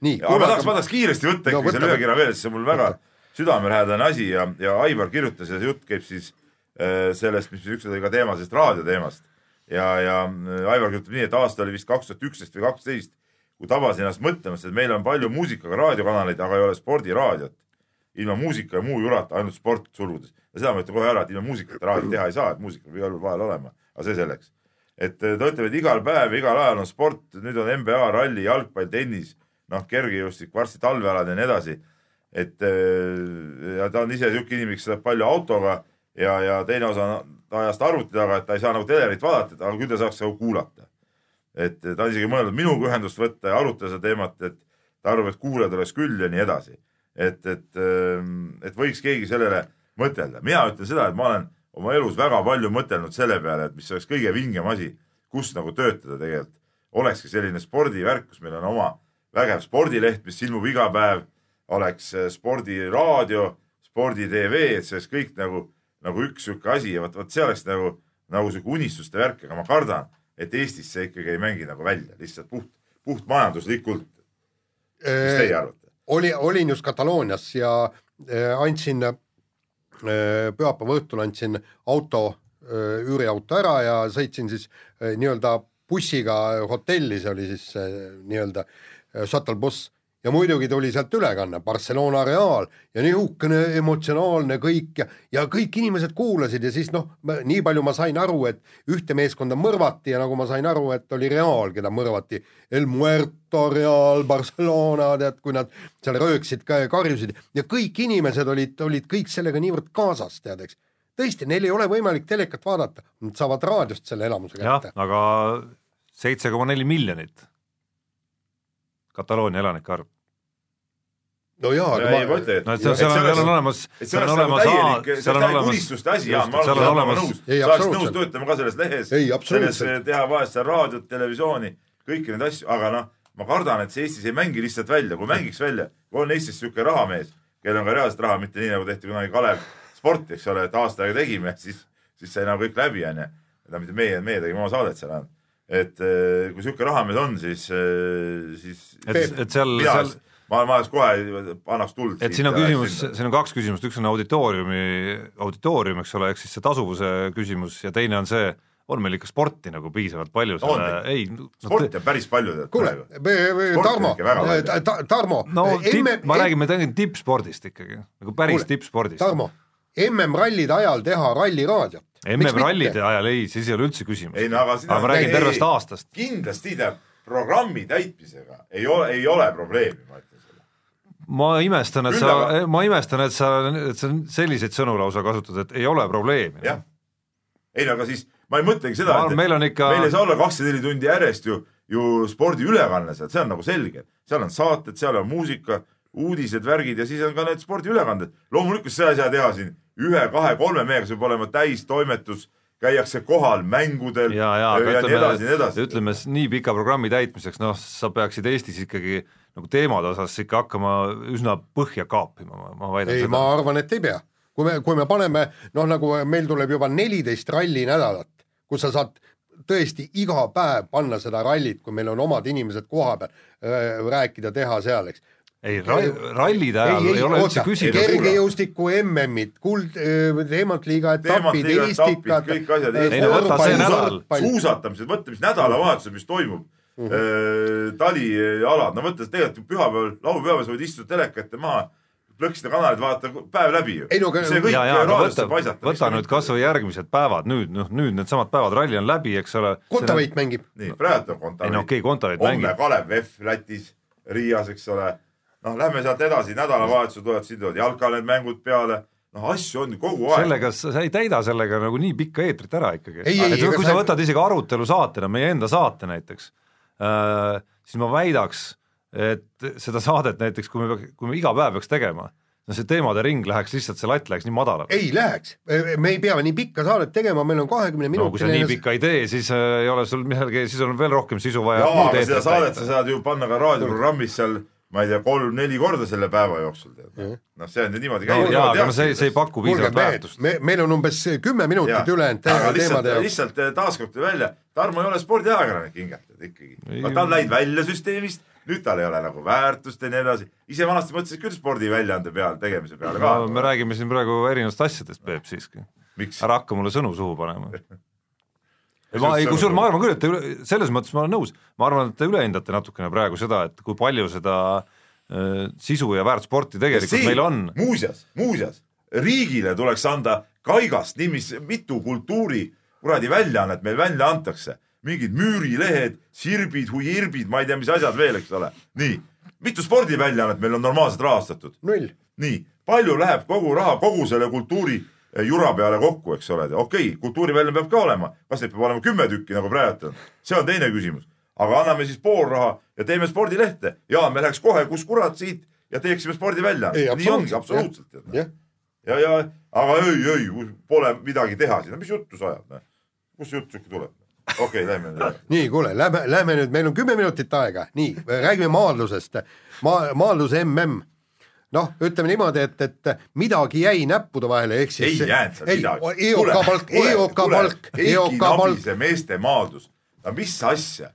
Speaker 5: nii. aga ma tahaks, ma tahaks kiiresti võtta ikkagi no, selle ühekirja veel, sest see on mul väga südamelähedane asi ja, ja Aivar kirjutas ja see jutt käib siis äh, sellest, mis ükskord oli ka teema, sellest raadioteemast. ja, ja äh, Aivar kirjutab nii, et aasta oli vist kaks tuhat üksteist või kaksteist, kui tabasin ennast mõtlemast, et meil on palju muusikaga raadiokanaleid, aga ei ole spordiraadiot. ilma muusika ja muu jurata, ainult sport sulgudes. ja seda ma ütlen kohe ära, et ilma muusikata raadiot teha ei saa, et muusika peab igal juhul vahel olema, aga see selleks. et äh, ta ütleb, et igal päev, igal ajal on sport, nüüd on NBA, ralli, jalgpall, tennis noh, kergejõustik, varsti talvealad ja nii edasi. et äh, ja ta on ise niisugune inimene, kes sõidab palju autoga ja, ja teine osa ajast arvuti taga, et ta ei saa nagu telerit vaadata, aga küll ta saaks nagu kuulata. et ta on isegi mõelnud minuga ühendust võtta ja arutada seda teemat, et ta arvab, et kuulajaid oleks küll ja nii edasi. et, et, ähm, et võiks keegi sellele mõtelda. mina ütlen seda, et ma olen oma elus väga palju mõtelnud selle peale, et mis oleks kõige vingem asi, kus nagu töötada tegelikult. olekski selline spordivärk, kus meil on oma vägev spordileht, mis ilmub iga päev, oleks äh, spordiraadio, spordi tv, et see oleks kõik nagu, nagu üks sihuke asi ja vot, vot see oleks nagu, nagu sihuke unistuste värk, aga ma kardan, et Eestis see ikkagi ei mängi nagu välja, lihtsalt puht, puht majanduslikult. mis teie arvate?
Speaker 3: oli, olin just Kataloonias ja äh, andsin äh, pühapäeva õhtul andsin auto, üüriauto ära ja sõitsin siis nii-öelda bussiga hotelli, see oli siis nii-öelda äh, Äh, shuttle buss. Ja muidugi tuli sealt ülekanne Barcelona Real. Ja niisugune emotsionaalne kõik. Ja, ja kõik inimesed kuulasid ja siis noh, nii palju ma sain aru, et ühte meeskonda mõrvati. Ja nagu ma sain aru, et oli Real, keda mõrvati. El Muerto Real, Barcelona, tead, kui nad seal rööksid, karjusid. Ja kõik inimesed olid, olid kõik sellega niivõrd kaasas, tead, eks. tõesti, neil ei ole võimalik telekat vaadata, nad saavad raadiost selle elamuse kätte.
Speaker 4: aga seitse koma neli miljonit Kataloonia elanike arv.
Speaker 3: no jaa, aga
Speaker 5: ma, ma ütlen, et
Speaker 4: no, seal, seal, seal on olemas,
Speaker 5: seal on olemas täielik, see on täielik unistuste asi, Jaan, ma olen nõus, sa oleks nõus töötama ka selles lehes, selles teha vahest seal raadiot, televisiooni, kõiki neid asju, aga noh, ma kardan, et see Eestis ei mängi lihtsalt välja, kui mängiks välja, kui on Eestis niisugune rahamees, kellel on ka reaalset raha, mitte nii nagu tehti kunagi Kalev Sporti, eks ole, et aasta aega tegime, siis, siis sai nagu kõik läbi, onju. tähendab, mitte meie, meie tegime oma saadet seal ainult et eh, kui sihuke rahamees on, siis, eh, siis
Speaker 4: et, et seal, seal
Speaker 5: ma, ma oleks kohe, annaks tuld.
Speaker 4: et siin on küsimus, siin on kaks küsimust, üks on auditooriumi, auditoorium, eks ole, ehk siis see tasuvuse küsimus ja teine on see, on meil ikka sporti nagu piisavalt palju selle,
Speaker 5: ei no, sporti on päris palju.
Speaker 3: kuule, Tarmo, Tarmo.
Speaker 4: no tipp, ma räägin, me räägime tippspordist ikkagi, nagu päris tippspordist.
Speaker 3: Tarmo, MM-rallide ajal teha ralliraadiot
Speaker 4: MM-rallide ajal ei, siis ei ole üldse küsimust.
Speaker 5: ei no aga
Speaker 4: aga ma räägin tervest ei, aastast.
Speaker 5: kindlasti tähendab, programmi täitmisega ei ole, ei ole probleemi, ma ütlen sulle.
Speaker 4: ma imestan, et Küll sa aga..., ma imestan, et sa, et sa selliseid sõnu lausa kasutad, et ei ole probleemi.
Speaker 5: jah, ei no aga siis ma ei mõtlegi seda,
Speaker 4: et meil, on ikka...
Speaker 5: meil ei saa olla kakskümmend neli tundi järjest ju, ju spordiülekanne seal, see on nagu selge, seal on saated, seal on muusika, uudised, värgid ja siis on ka need spordiülekanded. loomulikult seda ei saa teha siin ühe-kahe-kolme mehega, see peab olema täistoimetus, käiakse kohal mängudel
Speaker 4: ja, ja, ja ütleme, nii edasi, nii edasi. ütleme nii pika programmi täitmiseks, noh, sa peaksid Eestis ikkagi nagu teemade osas ikka hakkama üsna põhja kaapima, ma väidan
Speaker 3: ei, ma arvan, et ei pea. kui me, kui me paneme, noh, nagu meil tuleb juba neliteist ralli nädalat, kus sa saad tõesti iga päev panna seda rallit, kui meil on omad inimesed koha peal, rääkida, teha seal, eks
Speaker 4: ei, rallide ajal ei, ei ole üldse küsimus.
Speaker 3: kergejõustiku MM-id, kuld, teemantliiga etapid, Eestikad.
Speaker 5: kõik asjad. ei no võta see nädal. suusatamised, mõtle, mis nädalavahetusel, mis toimub mm. -hmm. talialad, no mõtle tegelikult pühapäeval, laupäeval sa võid istuda teleka ette maha, Plõkside kanalit vaadata päev läbi ju.
Speaker 3: Ei no
Speaker 5: see kõik
Speaker 4: ja, ja
Speaker 5: raadiosse
Speaker 4: võta,
Speaker 5: paisata.
Speaker 4: võta nüüd kas või järgmised päevad nüüd, noh nüüd needsamad päevad, ralli on läbi, eks ole.
Speaker 3: Kontaveit mängib.
Speaker 5: nii, praegu on Kontaveit.
Speaker 4: ei no okei okay,, Kontaveit
Speaker 5: homme
Speaker 4: mängib,
Speaker 5: Kalev Vehv Lätis, Riias, eks ole. noh, lähme sealt edasi, nädalavahetusel tulevad siin tulevad jalka need mängud peale, noh asju on kogu aeg.
Speaker 4: sellega sa sa ei täida sellega nagu nii pikka eetrit ära ikkagi.
Speaker 3: Ei, ei,
Speaker 4: et
Speaker 3: ega
Speaker 4: kui
Speaker 3: sa-
Speaker 4: võtad isegi arutelu saatena, meie enda saate näiteks äh,, siis ma väidaks, et seda saadet näiteks, kui me peaks, kui me iga päev peaks tegema, no see teemade ring läheks lihtsalt, see latt läheks nii madalale.
Speaker 3: ei läheks, me ei pea nii pikka saadet tegema, meil on kahekümne
Speaker 4: no kui sa nii pikka ei tee, siis äh, ei ole sul midagi, siis on veel rohkem sisu vaja.
Speaker 5: jaa, aga seda saadet sa saad ju panna ka raadioprogrammis seal, ma ei tea, kolm-neli korda selle päeva jooksul tead. noh, see on ju niimoodi
Speaker 4: no
Speaker 5: käib.
Speaker 4: jaa, aga no see, see ei paku piisavalt väärtust,.
Speaker 3: me, meil on umbes kümme minutit ülejäänud teemade, jaoks.
Speaker 5: lihtsalt eh, taaskord välja, Tarmo ei ole spordiajakirjanik hingatud ikkagi. Ta on läinud välja süsteemist, nüüd tal ei ole nagu väärtust ja nii edasi. ise vanasti mõtlesid küll spordiväljaande peal, tegemise peale ka
Speaker 4: no me. räägime siin praegu erinevatest asjadest, Peep siiski.
Speaker 5: miks?
Speaker 4: ära hakka mulle sõnu suhu panema.
Speaker 5: Mis
Speaker 4: ma ei, kusjuures ma arvan küll, et te üle, selles mõttes ma olen nõus, ma arvan, et te ülehindate natukene praegu seda, et kui palju seda äh, sisu ja väärt sporti tegelikult meil on.
Speaker 5: muuseas, muuseas, riigile tuleks anda kaigast nimis, mitu kultuuri kuradi väljaannet meil välja antakse. mingid müürilehed, sirbid, huirbid, ma ei tea, mis asjad veel, eks ole. nii, mitu spordiväljaannet meil on normaalselt rahastatud?
Speaker 3: null.
Speaker 5: nii, palju läheb kogu raha kogu selle kultuuri jura peale kokku, eks ole, okei okay,, kultuurivälja peab ka olema, kas neid peab olema kümme tükki nagu praegu on, see on teine küsimus. aga anname siis pool raha ja teeme spordilehte ja me läheks kohe, kus kurat siit ja teeksime spordivälja.
Speaker 3: Ei,
Speaker 5: nii ongi,
Speaker 3: absoluutselt,
Speaker 5: absoluutselt.
Speaker 3: jah,
Speaker 5: ja, ja aga ei, ei, pole midagi teha siin, mis juttu sa ajad, kust see jutt siuke tuleb? okei okay,, lähme edasi.
Speaker 3: nii kuule, lähme, lähme nüüd, meil on kümme minutit aega, nii räägime maadlusest, maa, maadluse mm. noh, ütleme niimoodi, et, et midagi jäi näppude vahele, ehk siis
Speaker 5: ei jäänud seal midagi.
Speaker 3: EOK palk, EOK palk, EOK palk,
Speaker 5: Nabise meeste maadlus, no mis asja,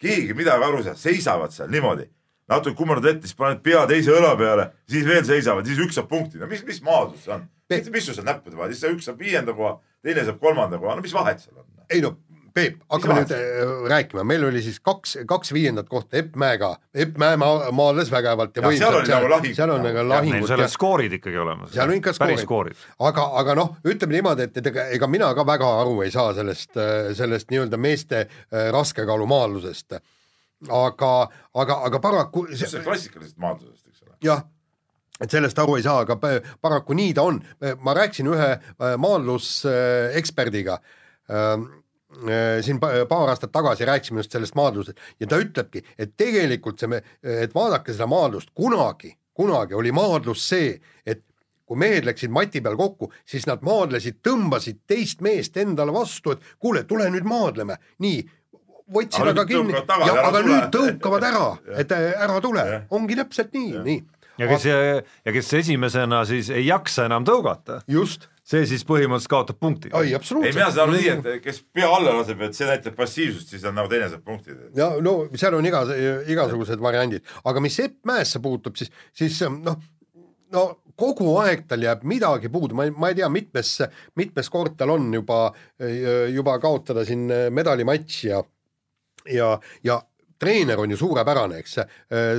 Speaker 5: keegi midagi aru ei saa, seisavad seal niimoodi, natuke kummardad ette, siis paned pea teise õla peale, siis veel seisavad, siis üks saab punkti, no mis, mis maadlus see on? mis, mis sul seal näppude vahel, siis see üks saab viienda koha, teine saab kolmanda koha, no mis vahet seal on?
Speaker 3: ei no Peep, hakkame nüüd äh, rääkima, meil oli siis kaks, kaks viiendat kohta Epp Mäega, Epp Mäe ma- maadles vägevalt ja
Speaker 5: Ja seal
Speaker 3: võimsalt
Speaker 5: oli nagu lahing.
Speaker 3: seal on nagu lahingud
Speaker 4: seal on skoorid ikkagi olemas.
Speaker 3: seal on ikka skoorid aga, aga noh, ütleme niimoodi, et, et ega, ega mina ka väga aru ei saa sellest, sellest nii-öelda meeste äh, raskekaalumaadlusest. aga, aga, aga paraku
Speaker 5: see on klassikalisest maadlusest, eks ole.
Speaker 3: jah, et sellest aru ei saa, aga pa- paraku nii ta on. ma rääkisin ühe äh, maadluseksperdiga ähm, äh, siin pa- paar aastat tagasi rääkisime just sellest maadlusest ja ta ütlebki, et tegelikult see, et vaadake seda maadlust, kunagi, kunagi oli maadlus see, et kui mehed läksid mati peal kokku, siis nad maadlesid, tõmbasid teist meest endale vastu, et kuule, tule nüüd maadleme, nii, võtsid
Speaker 5: Aga
Speaker 3: aga kinni. aga
Speaker 5: tule.
Speaker 3: nüüd tõukavad ära, et äh, ära tule. Ongi täpselt nii, nii.
Speaker 4: Ja kes, ja kes esimesena siis ei jaksa enam tõugata,
Speaker 3: just,
Speaker 4: see siis põhimõtteliselt kaotab punkti.
Speaker 3: ei
Speaker 5: ei,
Speaker 3: absoluutselt.
Speaker 5: mina saan aru nii, et kes pea alla laseb, et see näitab passiivsust, siis on nagu teine saab punktid.
Speaker 3: ja no seal on iga, igasugused variandid, aga mis Epp Mäesse puutub, siis, siis noh, no kogu aeg tal jääb midagi puudu, ma ei, ma ei tea, mitmes, mitmes kord tal on juba, juba kaotada siin medalimatš ja, ja, ja treener on ju suurepärane, eks,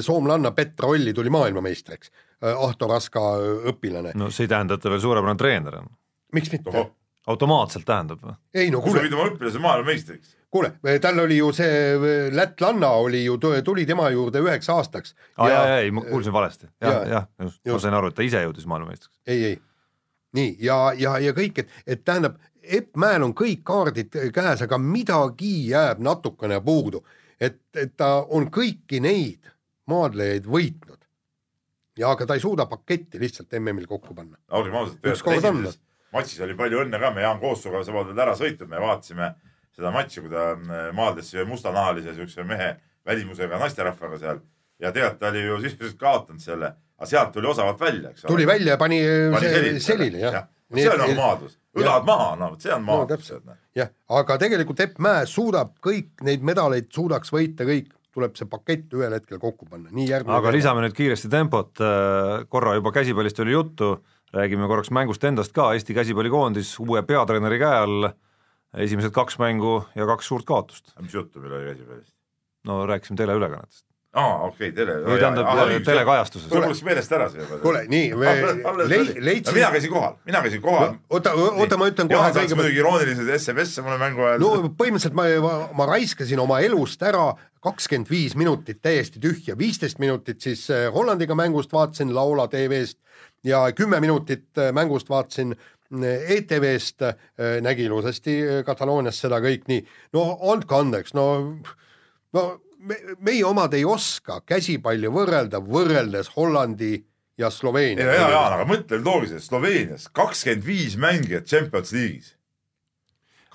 Speaker 3: soomlanna Petra Olli tuli maailmameistriks, Ahto Raska õpilane,
Speaker 4: no see ei tähenda, et ta veel suurepärane treener on.
Speaker 3: miks mitte
Speaker 4: automaatselt tähendab või?
Speaker 3: ei no
Speaker 5: kui sa
Speaker 3: kuule,
Speaker 5: võid oma õpilase maailmameistriks.
Speaker 3: kuule, tal oli ju see lätlanna oli ju, tuli tema juurde üheks aastaks.
Speaker 4: aa jaa, jaa, ei ma kuulsin valesti ja,. Jah, jah, just, ma
Speaker 3: Just.
Speaker 4: sain aru, et ta ise jõudis maailmameistriks.
Speaker 3: ei, ei. nii ja, ja, ja kõik, et, et tähendab, Epp Mäel on kõik kaardid käes, aga midagi jääb natukene puudu, et, et ta on kõiki neid maadlejaid võitnud. ja aga ta ei suuda paketti lihtsalt MM-il kokku panna.
Speaker 5: olgem ausad, esimeses matšis oli palju õnne ka, me Jaan Koostuga sa oled ära sõitnud, me vaatasime seda matši, kui ta äh, maadles mustanahalise siukse mehe välimusega naisterahvaga seal ja tead, ta oli ju sisuliselt kaotanud selle, aga sealt tuli osavalt välja, eks ole.
Speaker 3: tuli välja ja pani,
Speaker 5: pani
Speaker 3: see,
Speaker 5: selili
Speaker 3: selili jah ja..
Speaker 5: see on nagu maadlus, õlad maha, no vot see on
Speaker 3: No
Speaker 5: maadlus
Speaker 3: täpselt.. jah, aga tegelikult Epp Mäe suudab kõik neid medaleid suudaks võita kõik, tuleb see pakett ühel hetkel kokku panna, nii järgmine
Speaker 4: aga lisame nüüd kiiresti tempot, korra juba käsipallist oli juttu, räägime korraks mängust endast ka, Eesti käsipallikoondis uue peatreeneri käe all, esimesed kaks mängu ja kaks suurt kaotust.
Speaker 5: mis juttu meil oli käsipallist?
Speaker 4: no rääkisime teleülekannetest.
Speaker 5: Aa, okei okay,, tele.
Speaker 4: või tähendab telekajastuses.
Speaker 5: sul läks meelest ära see juba.
Speaker 3: kuule, nii,
Speaker 5: leid-, leidsin. mina käisin kohal, mina käisin kohal.
Speaker 3: oota, oota, ma ütlen kohe.
Speaker 5: Jaan saatis muidugi iroonilised SMS-e mulle mängu ajal.
Speaker 3: no põhimõtteliselt ma, ma, ma raiskasin oma elust ära kakskümmend viis minutit täiesti tühja, viisteist minutit siis äh, Hollandiga mängust vaatasin Laula tv-st ja kümme minutit äh, mängust vaatasin äh, ETV-st, nägi ilusasti Kataloonias seda kõik nii, no andke andeks, no no me, meie omad ei oska käsipalli võrrelda võrreldes Hollandi ja Sloveenia.
Speaker 5: ja, ja, ja, aga mõtle loogiliselt, Sloveenias kakskümmend viis mängijat Champions League'is.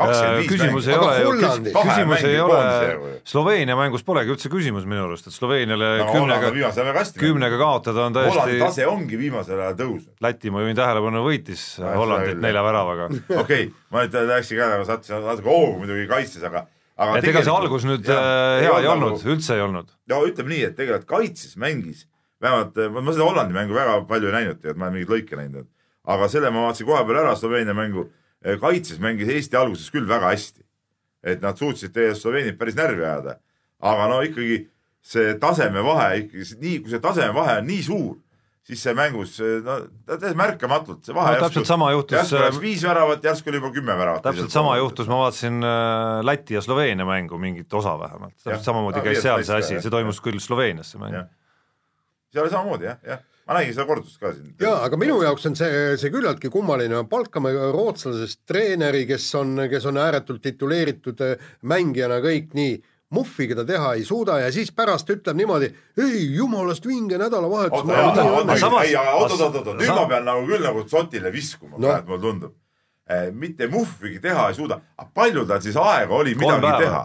Speaker 4: Äh, küsimus ei ole ju, küsimus ei ole, Sloveenia mängus polegi üldse küsimus minu arust, et Sloveeniale no, kümnega, kümnega kaotada on täiesti
Speaker 5: Hollandi tase ongi viimasel ajal tõusnud.
Speaker 4: Läti, ma juhin tähelepanu, võitis Hollandit nelja väravaga.
Speaker 5: okei okay,, ma nüüd läksin ka, sattusin natuke hoogu muidugi kaitses, aga
Speaker 4: et ega see algus nüüd ja, äh, hea ei olnud nagu,, üldse ei olnud.
Speaker 5: no ütleme nii, et tegelikult kaitses mängis, vähemalt äh, ma seda Hollandi mängu väga palju ei näinud, et ma olen mingeid lõike näinud, aga selle ma vaatasin koha peal ära, Sloveenia mängu, äh, kaitses mängis Eesti alguses küll väga hästi. et nad suutsid tegelikult Sloveeniat päris närvi ajada, aga no ikkagi see tasemevahe ikkagi nii, kui see tasemevahe on nii suur siis see mängus, no täiesti märkamatult, see vahe
Speaker 4: no, täpselt
Speaker 5: järsku,
Speaker 4: sama juhtus
Speaker 5: järsku läks äh, viis väravat, järsku oli juba kümme väravat.
Speaker 4: täpselt sama juhtus, ma vaatasin äh, Läti ja Sloveenia mängu, mingit osa vähemalt, täpselt samamoodi käis seal see asi, see toimus küll Sloveenias, see mäng.
Speaker 5: seal oli samamoodi jah, jah ma nägin seda kordust ka siin.
Speaker 3: jaa, aga minu jaoks on see, see küllaltki kummaline, palkame rootslasest treeneri, kes on, kes on ääretult tituleeritud äh, mängijana kõik nii muffigi ta teha ei suuda ja siis pärast ütleb niimoodi, ei jumalast vinge nädalavahetus.
Speaker 5: oota, nüüd ma pean nagu küll nagu Zotile viskuma no., praegu mulle tundub eh,. mitte muffigi teha ei suuda, palju tal siis aega oli midagi päeva. teha?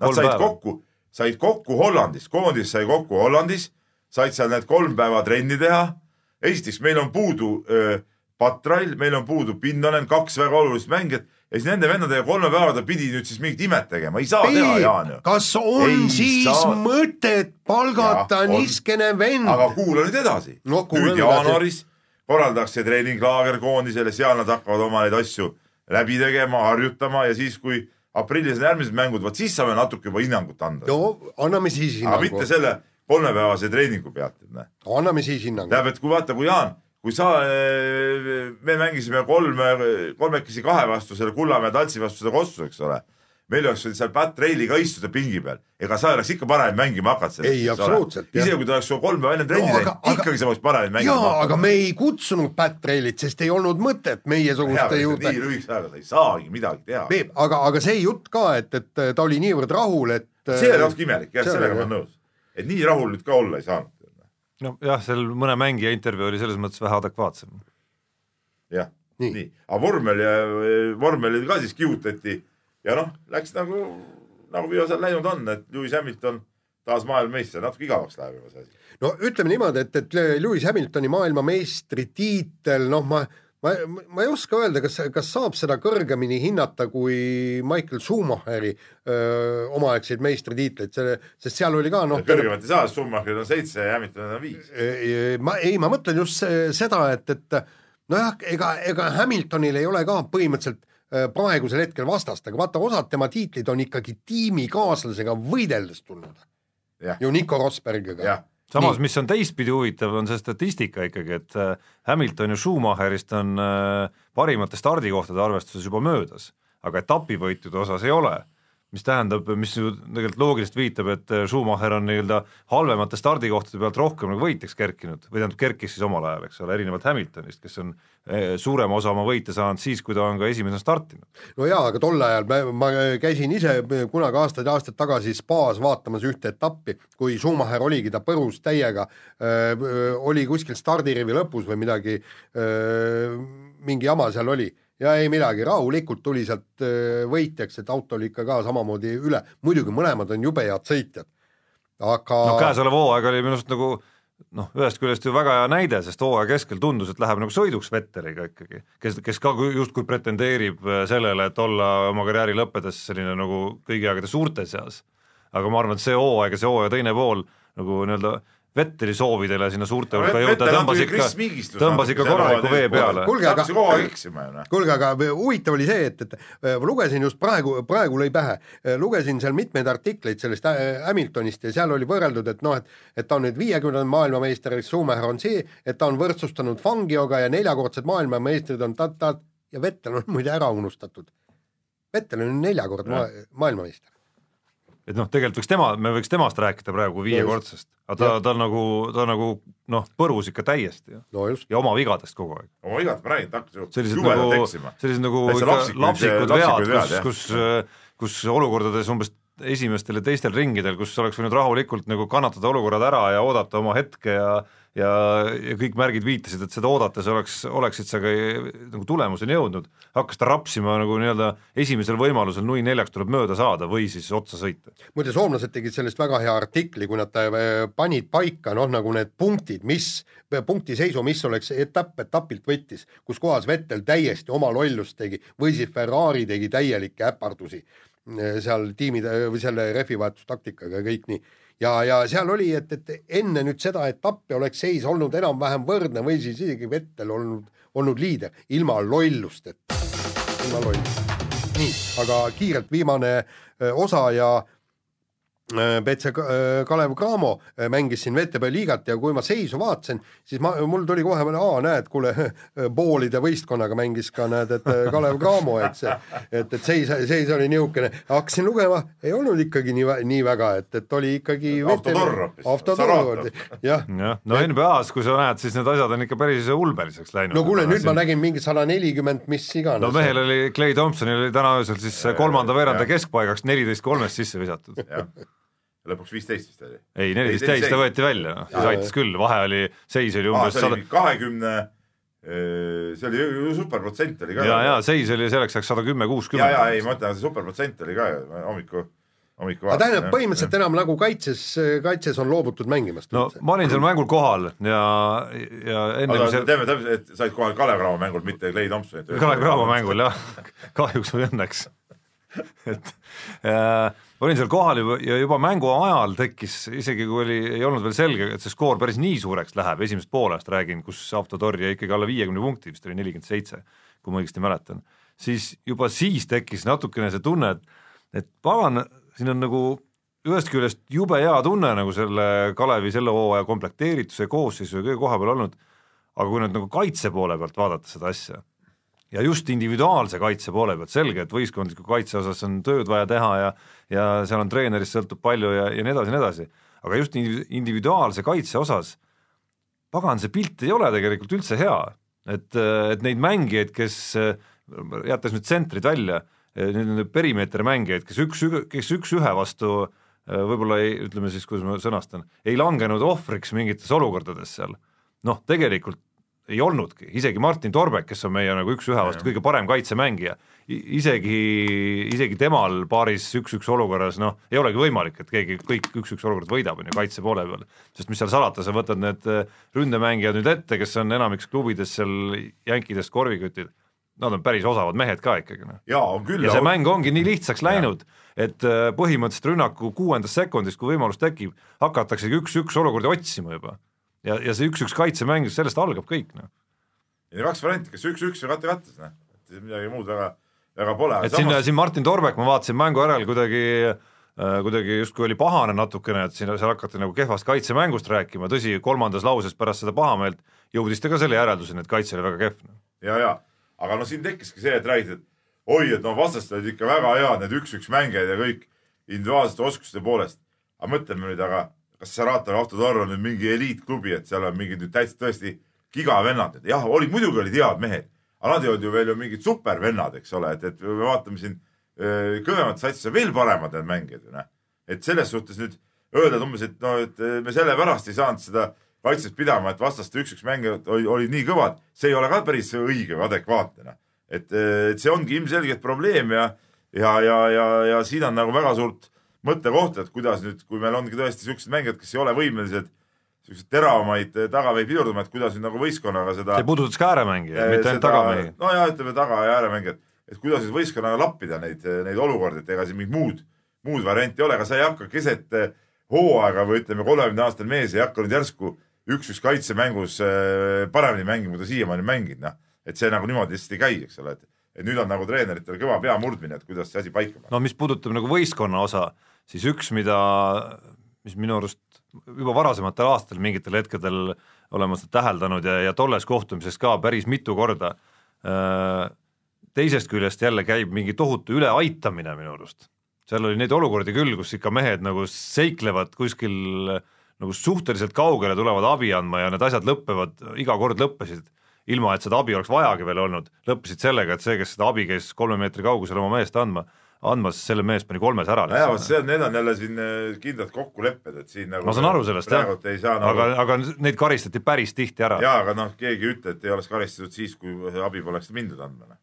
Speaker 5: Nad said päeva. kokku, said kokku Hollandis, koondis sai kokku Hollandis, said seal need kolm päeva trenni teha. esiteks, meil on puudu öö, Patrail, meil on puudu Pinnonen, kaks väga olulist mängijat ja siis nende vendadega kolme päeva ta pidi nüüd siis mingit imet tegema, ei saa Peep, teha, Jaan ju.
Speaker 3: kas on ei siis saa... mõtet palgata ja, niskene vend?
Speaker 5: aga kuula nüüd edasi no,. nüüd jaanuaris korraldatakse treeninglaager koondisele, seal nad hakkavad oma neid asju läbi tegema, harjutama ja siis, kui aprillis on järgmised mängud, vot siis saame natuke juba hinnangut anda.
Speaker 3: no anname siis hinnangu.
Speaker 5: aga mitte selle kolmepäevase treeningu pealt, et näe.
Speaker 3: anname siis hinnangu.
Speaker 5: tähendab, et kui vaata, kui Jaan kui sa, eh, me mängisime kolme, kolmekesi kahe vastu selle Kullamäe tantsi vastu seda Kossu, eks ole. meil oleks võinud seal Pat Reili ka istuda pingi peal, ega sa oleks ikka paremini mängima hakanud.
Speaker 3: ei, absoluutselt.
Speaker 5: isegi kui ta oleks su kolm päeva enne trenni teinud no,, ikkagi sa oleks paremini mängima
Speaker 3: hakanud. aga me ei kutsunud Pat Reilit, sest ei olnud mõtet meiesuguste juurde.
Speaker 5: nii lühikese ajaga sa ei saagi midagi teha.
Speaker 3: Peep, aga, aga see jutt ka, et, et ta oli niivõrd rahul, et.
Speaker 5: see oli natuke imelik jah, sellega ma olen nõus. et nii rahul nüüd ka olla ei saanud
Speaker 4: nojah, seal mõne mängija intervjuu oli selles mõttes vähe adekvaatsem.
Speaker 5: jah, nii, nii., aga vormel ja vormel ka siis kihutati ja noh, läks nagu, nagu viimasel läinud on, et Lewis Hamilton taas maailmameister, natuke igavaks läheb juba see asi.
Speaker 3: no ütleme niimoodi, et, et Lewis Hamiltoni maailmameistritiitel, noh, ma ma, ma ei oska öelda, kas, kas saab seda kõrgemini hinnata kui Michael Schumacheri öö, omaaegseid meistritiitleid, selle, sest seal oli ka noh.
Speaker 5: kõrgemat ei saa, Schumacheril on seitse ja Hamiltonil on viis.
Speaker 3: ma ei, ma mõtlen just seda, et, et nojah, ega, ega Hamiltonil ei ole ka põhimõtteliselt praegusel hetkel vastast, aga vaata, osad tema tiitlid on ikkagi tiimikaaslasega võideldes tulnud. ju Nico Rosbergiga
Speaker 4: samas, mis on teistpidi huvitav, on see statistika ikkagi, et äh, Hamilton ja Schumacherist on äh, parimate stardikohtade arvestuses juba möödas, aga etapivõitude osas ei ole mis tähendab, mis ju tegelikult loogiliselt viitab, et äh, Schumacher on nii-öelda halvemate stardikohtade pealt rohkem nagu võitjaks kerkinud või tähendab, kerkis siis omal ajal, eks ole, erinevalt Hamiltonist, kes on äh, suurema osa oma võite saanud siis, kui ta on ka esimesena startinud.
Speaker 3: no jaa, aga tol ajal ma, ma käisin ise kunagi aastaid ja aastaid tagasi spaas vaatamas ühte etappi, kui Schumacher oligi, ta põrus täiega, äh, oli kuskil stardirivi lõpus või midagi, mingi jama seal oli ja ei midagi, rahulikult tuli sealt äh, võitjaks, et auto oli ikka ka samamoodi üle, muidugi mõlemad on jube head sõitjad, aga
Speaker 4: no käesolev hooaeg oli minu arust nagu noh, ühest küljest ju väga hea näide, sest hooaja keskel tundus, et läheb nagu sõiduks Vetteriga ikkagi, kes, kes ka justkui pretendeerib äh, sellele, et olla oma karjääri lõppedes selline nagu kõigi aegade suurte seas. aga ma arvan, et see hooaeg ja see hooaja teine pool nagu nii-öelda Vetteli soovidele sinna suurte hulka jõuda, tõmbas ikka, tõmbas ikka korraliku vee peale.
Speaker 3: kuulge, aga, kuulge, aga huvitav oli see, et, et äh, lugesin just praegu, praegu lõi pähe, äh, lugesin seal mitmeid artikleid sellest äh, Hamiltonist ja seal oli võrreldud, et noh, et et ta on nüüd viiekümnendal maailmameister, Schumacher on see, et ta on võrdsustanud Fangioga ja neljakordsed maailmameistrid on ta-ta ja Vettel on muide ära unustatud. Vettel on neljakordne ma maailmameister
Speaker 4: et noh, tegelikult võiks tema, me võiks temast rääkida praegu viiekordsest, aga ta, ta nagu, ta nagu noh, põrus ikka täiesti
Speaker 3: no
Speaker 4: ja oma vigadest kogu aeg.
Speaker 5: oma vigadest ma räägin, ta hakkas ju
Speaker 4: sellised nagu, sellised nagu lapsikud, lapsikud vead, kus, kus, kus olukordades umbes esimestel ja teistel ringidel, kus oleks võinud rahulikult nagu kannatada olukorrad ära ja oodata oma hetke ja ja, ja kõik märgid viitasid, et seda oodates oleks, oleksid sa ka nagu tulemuseni jõudnud, hakkas ta rapsima nagu nii-öelda esimesel võimalusel nui neljaks tuleb mööda saada või siis otsa sõita.
Speaker 3: muide, soomlased tegid sellest väga hea artikli, kui nad äh, panid paika noh, nagu need punktid, mis, punktiseisu, mis oleks etapp etapilt võttis, kus kohas Vettel täiesti oma lollust tegi või siis Ferrari tegi täielikke äpardusi seal tiimide või selle rehvivahetustaktikaga ja kõik nii ja, ja seal oli, et, et enne nüüd seda etappi oleks seis olnud enam-vähem võrdne või siis isegi Vettel olnud, olnud liider ilma lollusteta, ilma lollusteta. nii, aga kiirelt viimane osa ja BC äh, Kalev Cramo äh, mängis siin VTB liigat ja kui ma seisu vaatasin, siis ma, mul tuli kohe, aa näed, kuule, poolide võistkonnaga mängis ka näed, et äh, Kalev Cramo, et see, et, et seis, seis oli niisugune, hakkasin lugema, ei olnud ikkagi nii, nii väga, et, et oli ikkagi
Speaker 5: autotorr hoopis.
Speaker 3: jah.
Speaker 4: no NBA-s, kui sa näed, siis need asjad on ikka päris ulmeliseks läinud.
Speaker 3: no kuule, nüüd siin... ma nägin mingi sada nelikümmend, mis iganes.
Speaker 4: no mehel oli, Clay Thompsonil oli täna öösel siis kolmanda veeranda keskpaigaks neliteist kolmest sisse visatud
Speaker 5: lõpuks viisteist vist oli.
Speaker 4: ei, neliteist täis ta võeti välja, noh, siis aitas küll, vahe oli, seis oli umbes
Speaker 5: sada kahekümne see oli ju superprotsent oli ka.
Speaker 4: ja, ja seis oli selleks ajaks sada kümme, kuuskümmend.
Speaker 5: ja, ja ei, ma ütlen, see superprotsent oli ka ju hommiku, hommiku
Speaker 3: aga tähendab, põhimõtteliselt enam nagu kaitses, kaitses on loobutud mängimast.
Speaker 4: no üldse. ma olin seal mängul kohal ja, ja enne
Speaker 5: aga see... teeme täpselt, et said kohal Kalev Cramo mängul, mitte Clay Thompsonit.
Speaker 4: Kalev Cramo mängul jah, kahjuks või õnneks et äh, olin seal kohal juba ja juba mängu ajal tekkis, isegi kui oli, ei olnud veel selge, et see skoor päris nii suureks läheb, esimesest poolest räägin, kus Autotor jäi ikkagi alla viiekümne punkti, vist oli nelikümmend seitse, kui ma õigesti mäletan, siis juba siis tekkis natukene see tunne, et, et pagan, siin on nagu ühest küljest jube hea tunne nagu selle Kalevi selle hooaja komplekteerituse, koosseisu ja kõige koha peal olnud, aga kui nüüd nagu kaitse poole pealt vaadata seda asja ja just individuaalse kaitse poole pealt, selge, et võistkondliku kaitse osas on tööd vaja teha ja ja seal on treenerist sõltub palju ja, ja nii edasi ja nii edasi, aga just individuaalse kaitse osas pagan, see pilt ei ole tegelikult üldse hea, et, et neid mängijaid, kes jättes nüüd tsentrid välja, need perimeetri mängijaid, kes üks, kes üks-ühe vastu võib-olla ei, ütleme siis, kuidas ma sõnastan, ei langenud ohvriks mingites olukordades seal, noh, tegelikult ei olnudki, isegi Martin Torbek, kes on meie nagu üks-ühe vastu kõige parem kaitsemängija, isegi, isegi temal paaris üks-üks olukorras noh, ei olegi võimalik, et keegi kõik üks-üks olukorrad võidab, on ju, kaitse poole peal. sest mis seal salata, sa võtad need äh, ründemängijad nüüd ette, kes on enamikus klubides seal jänkidest korvikütid, nad on päris osavad mehed ka ikkagi noh.
Speaker 5: ja on küll.
Speaker 4: ja see mäng ongi nii lihtsaks läinud, et äh, põhimõtteliselt rünnaku kuuendast sekundist, kui võimalus tekib, hakataksegi üks-üks olukordi otsima juba ja, ja see üks-üks kaitsemäng, sellest algab kõik, noh.
Speaker 5: ja kaks varianti, kas üks-üks või katte-kattes, noh, et midagi muud väga, väga pole.
Speaker 4: et samas... siin, siin Martin Torbek, ma vaatasin mängu järel kuidagi äh, kuidagi justkui oli pahane natukene, et siin seal hakati nagu kehvast kaitsemängust rääkima, tõsi, kolmandas lauses pärast seda pahameelt jõudis ta ka selle järelduseni, et kaitse oli väga kehv. Noh.
Speaker 5: ja, ja, aga no siin tekkiski see, et räägid, et oi, et no vastased olid ikka väga head, need üks-üks mängijad ja kõik individuaalsete oskuste poolest. aga mõtleme nüüd, aga kas Saratovi autotorn on nüüd mingi eliitklubi, et seal on mingid nüüd täitsa tõesti gigavennad, jah, olid, muidugi olid head mehed, aga nad ei olnud ju veel ju mingid supervennad, eks ole, et, et me vaatame siin kõvemates asjades on veel paremad need mängijad ju noh. et selles suhtes nüüd öelda, et umbes, et no, et me sellepärast ei saanud seda kaitset pidama, et vastaste üks-üks mängijad olid, olid nii kõvad, see ei ole ka päris õige või adekvaatne noh. et, et see ongi ilmselgelt probleem ja, ja, ja, ja, ja siin on nagu väga suurt mõttekoht, et kuidas nüüd, kui meil ongi tõesti siuksed mängijad, kes ei ole võimelised siukseid teravamaid tagameid pidurdama, et kuidas nüüd nagu võistkonnaga seda.
Speaker 4: see puudutas ka ääremängijaid, mitte ainult tagamehi.
Speaker 5: nojah, ütleme taga ja ääremängijaid, et kuidas siis võistkonnaga lappida neid, neid olukordi, et ega siin mingit muud, muud varianti ei ole, ega sa ei hakka keset hooaega või ütleme, kolmekümne aastane mees ei hakka nüüd järsku üks-üks kaitsemängus paremini mängima, kui ta siiamaani mänginud, noh. et see nagu niimoodi lihtsalt ei käi, eks ole, et, et nüüd on nagu treeneritel kõva pea murdmine, et kuidas see asi paika panna.
Speaker 4: no mis puudutab nagu võistkonna osa, siis üks, mida, mis minu arust juba varasematel aastatel mingitel hetkedel olema seda täheldanud ja, ja tolles kohtumises ka päris mitu korda äh, teisest küljest jälle käib mingi tohutu üleaitamine minu arust. seal oli neid olukordi küll, kus ikka mehed nagu seiklevad kuskil nagu suhteliselt kaugele, tulevad abi andma ja need asjad lõpevad, iga kord lõppesid ilma, et seda abi oleks vajagi veel olnud, lõppesid sellega, et see, kes seda abi käis kolme meetri kaugusel oma meest andma, andmas, selle mees pani kolmes ära.
Speaker 5: nojah, vot see on, need on jälle siin äh, kindlad kokkulepped, et siin nagu
Speaker 4: ma saan aru sellest jah, nagu... aga, aga neid karistati päris tihti ära.
Speaker 5: jaa, aga noh, keegi ei ütle, et ei oleks karistatud siis, kui abi poleks mindud andma. Noh.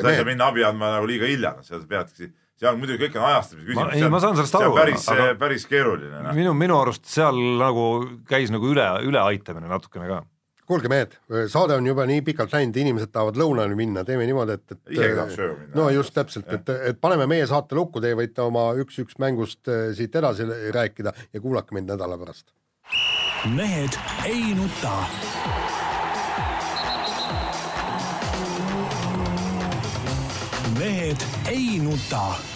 Speaker 5: sa ei saa minna abi andma nagu liiga hilja, noh, seda peadki seal muidugi kõik on ajastamise küsimus.
Speaker 4: ei, ma saan sellest aru.
Speaker 5: päris päris keeruline no..
Speaker 4: minu, minu arust seal nagu käis nagu üle, üleaitamine natukene ka
Speaker 3: kuulge mehed, saade on juba nii pikalt läinud, inimesed tahavad lõunani minna, teeme niimoodi, et, et
Speaker 5: isegi tahaks ööma minna.
Speaker 3: no just täpselt, et, et paneme meie saate lukku, te võite oma üks-üks mängust äh, siit edasi rääkida ja kuulake meid nädala pärast.
Speaker 1: mehed ei nuta. mehed ei nuta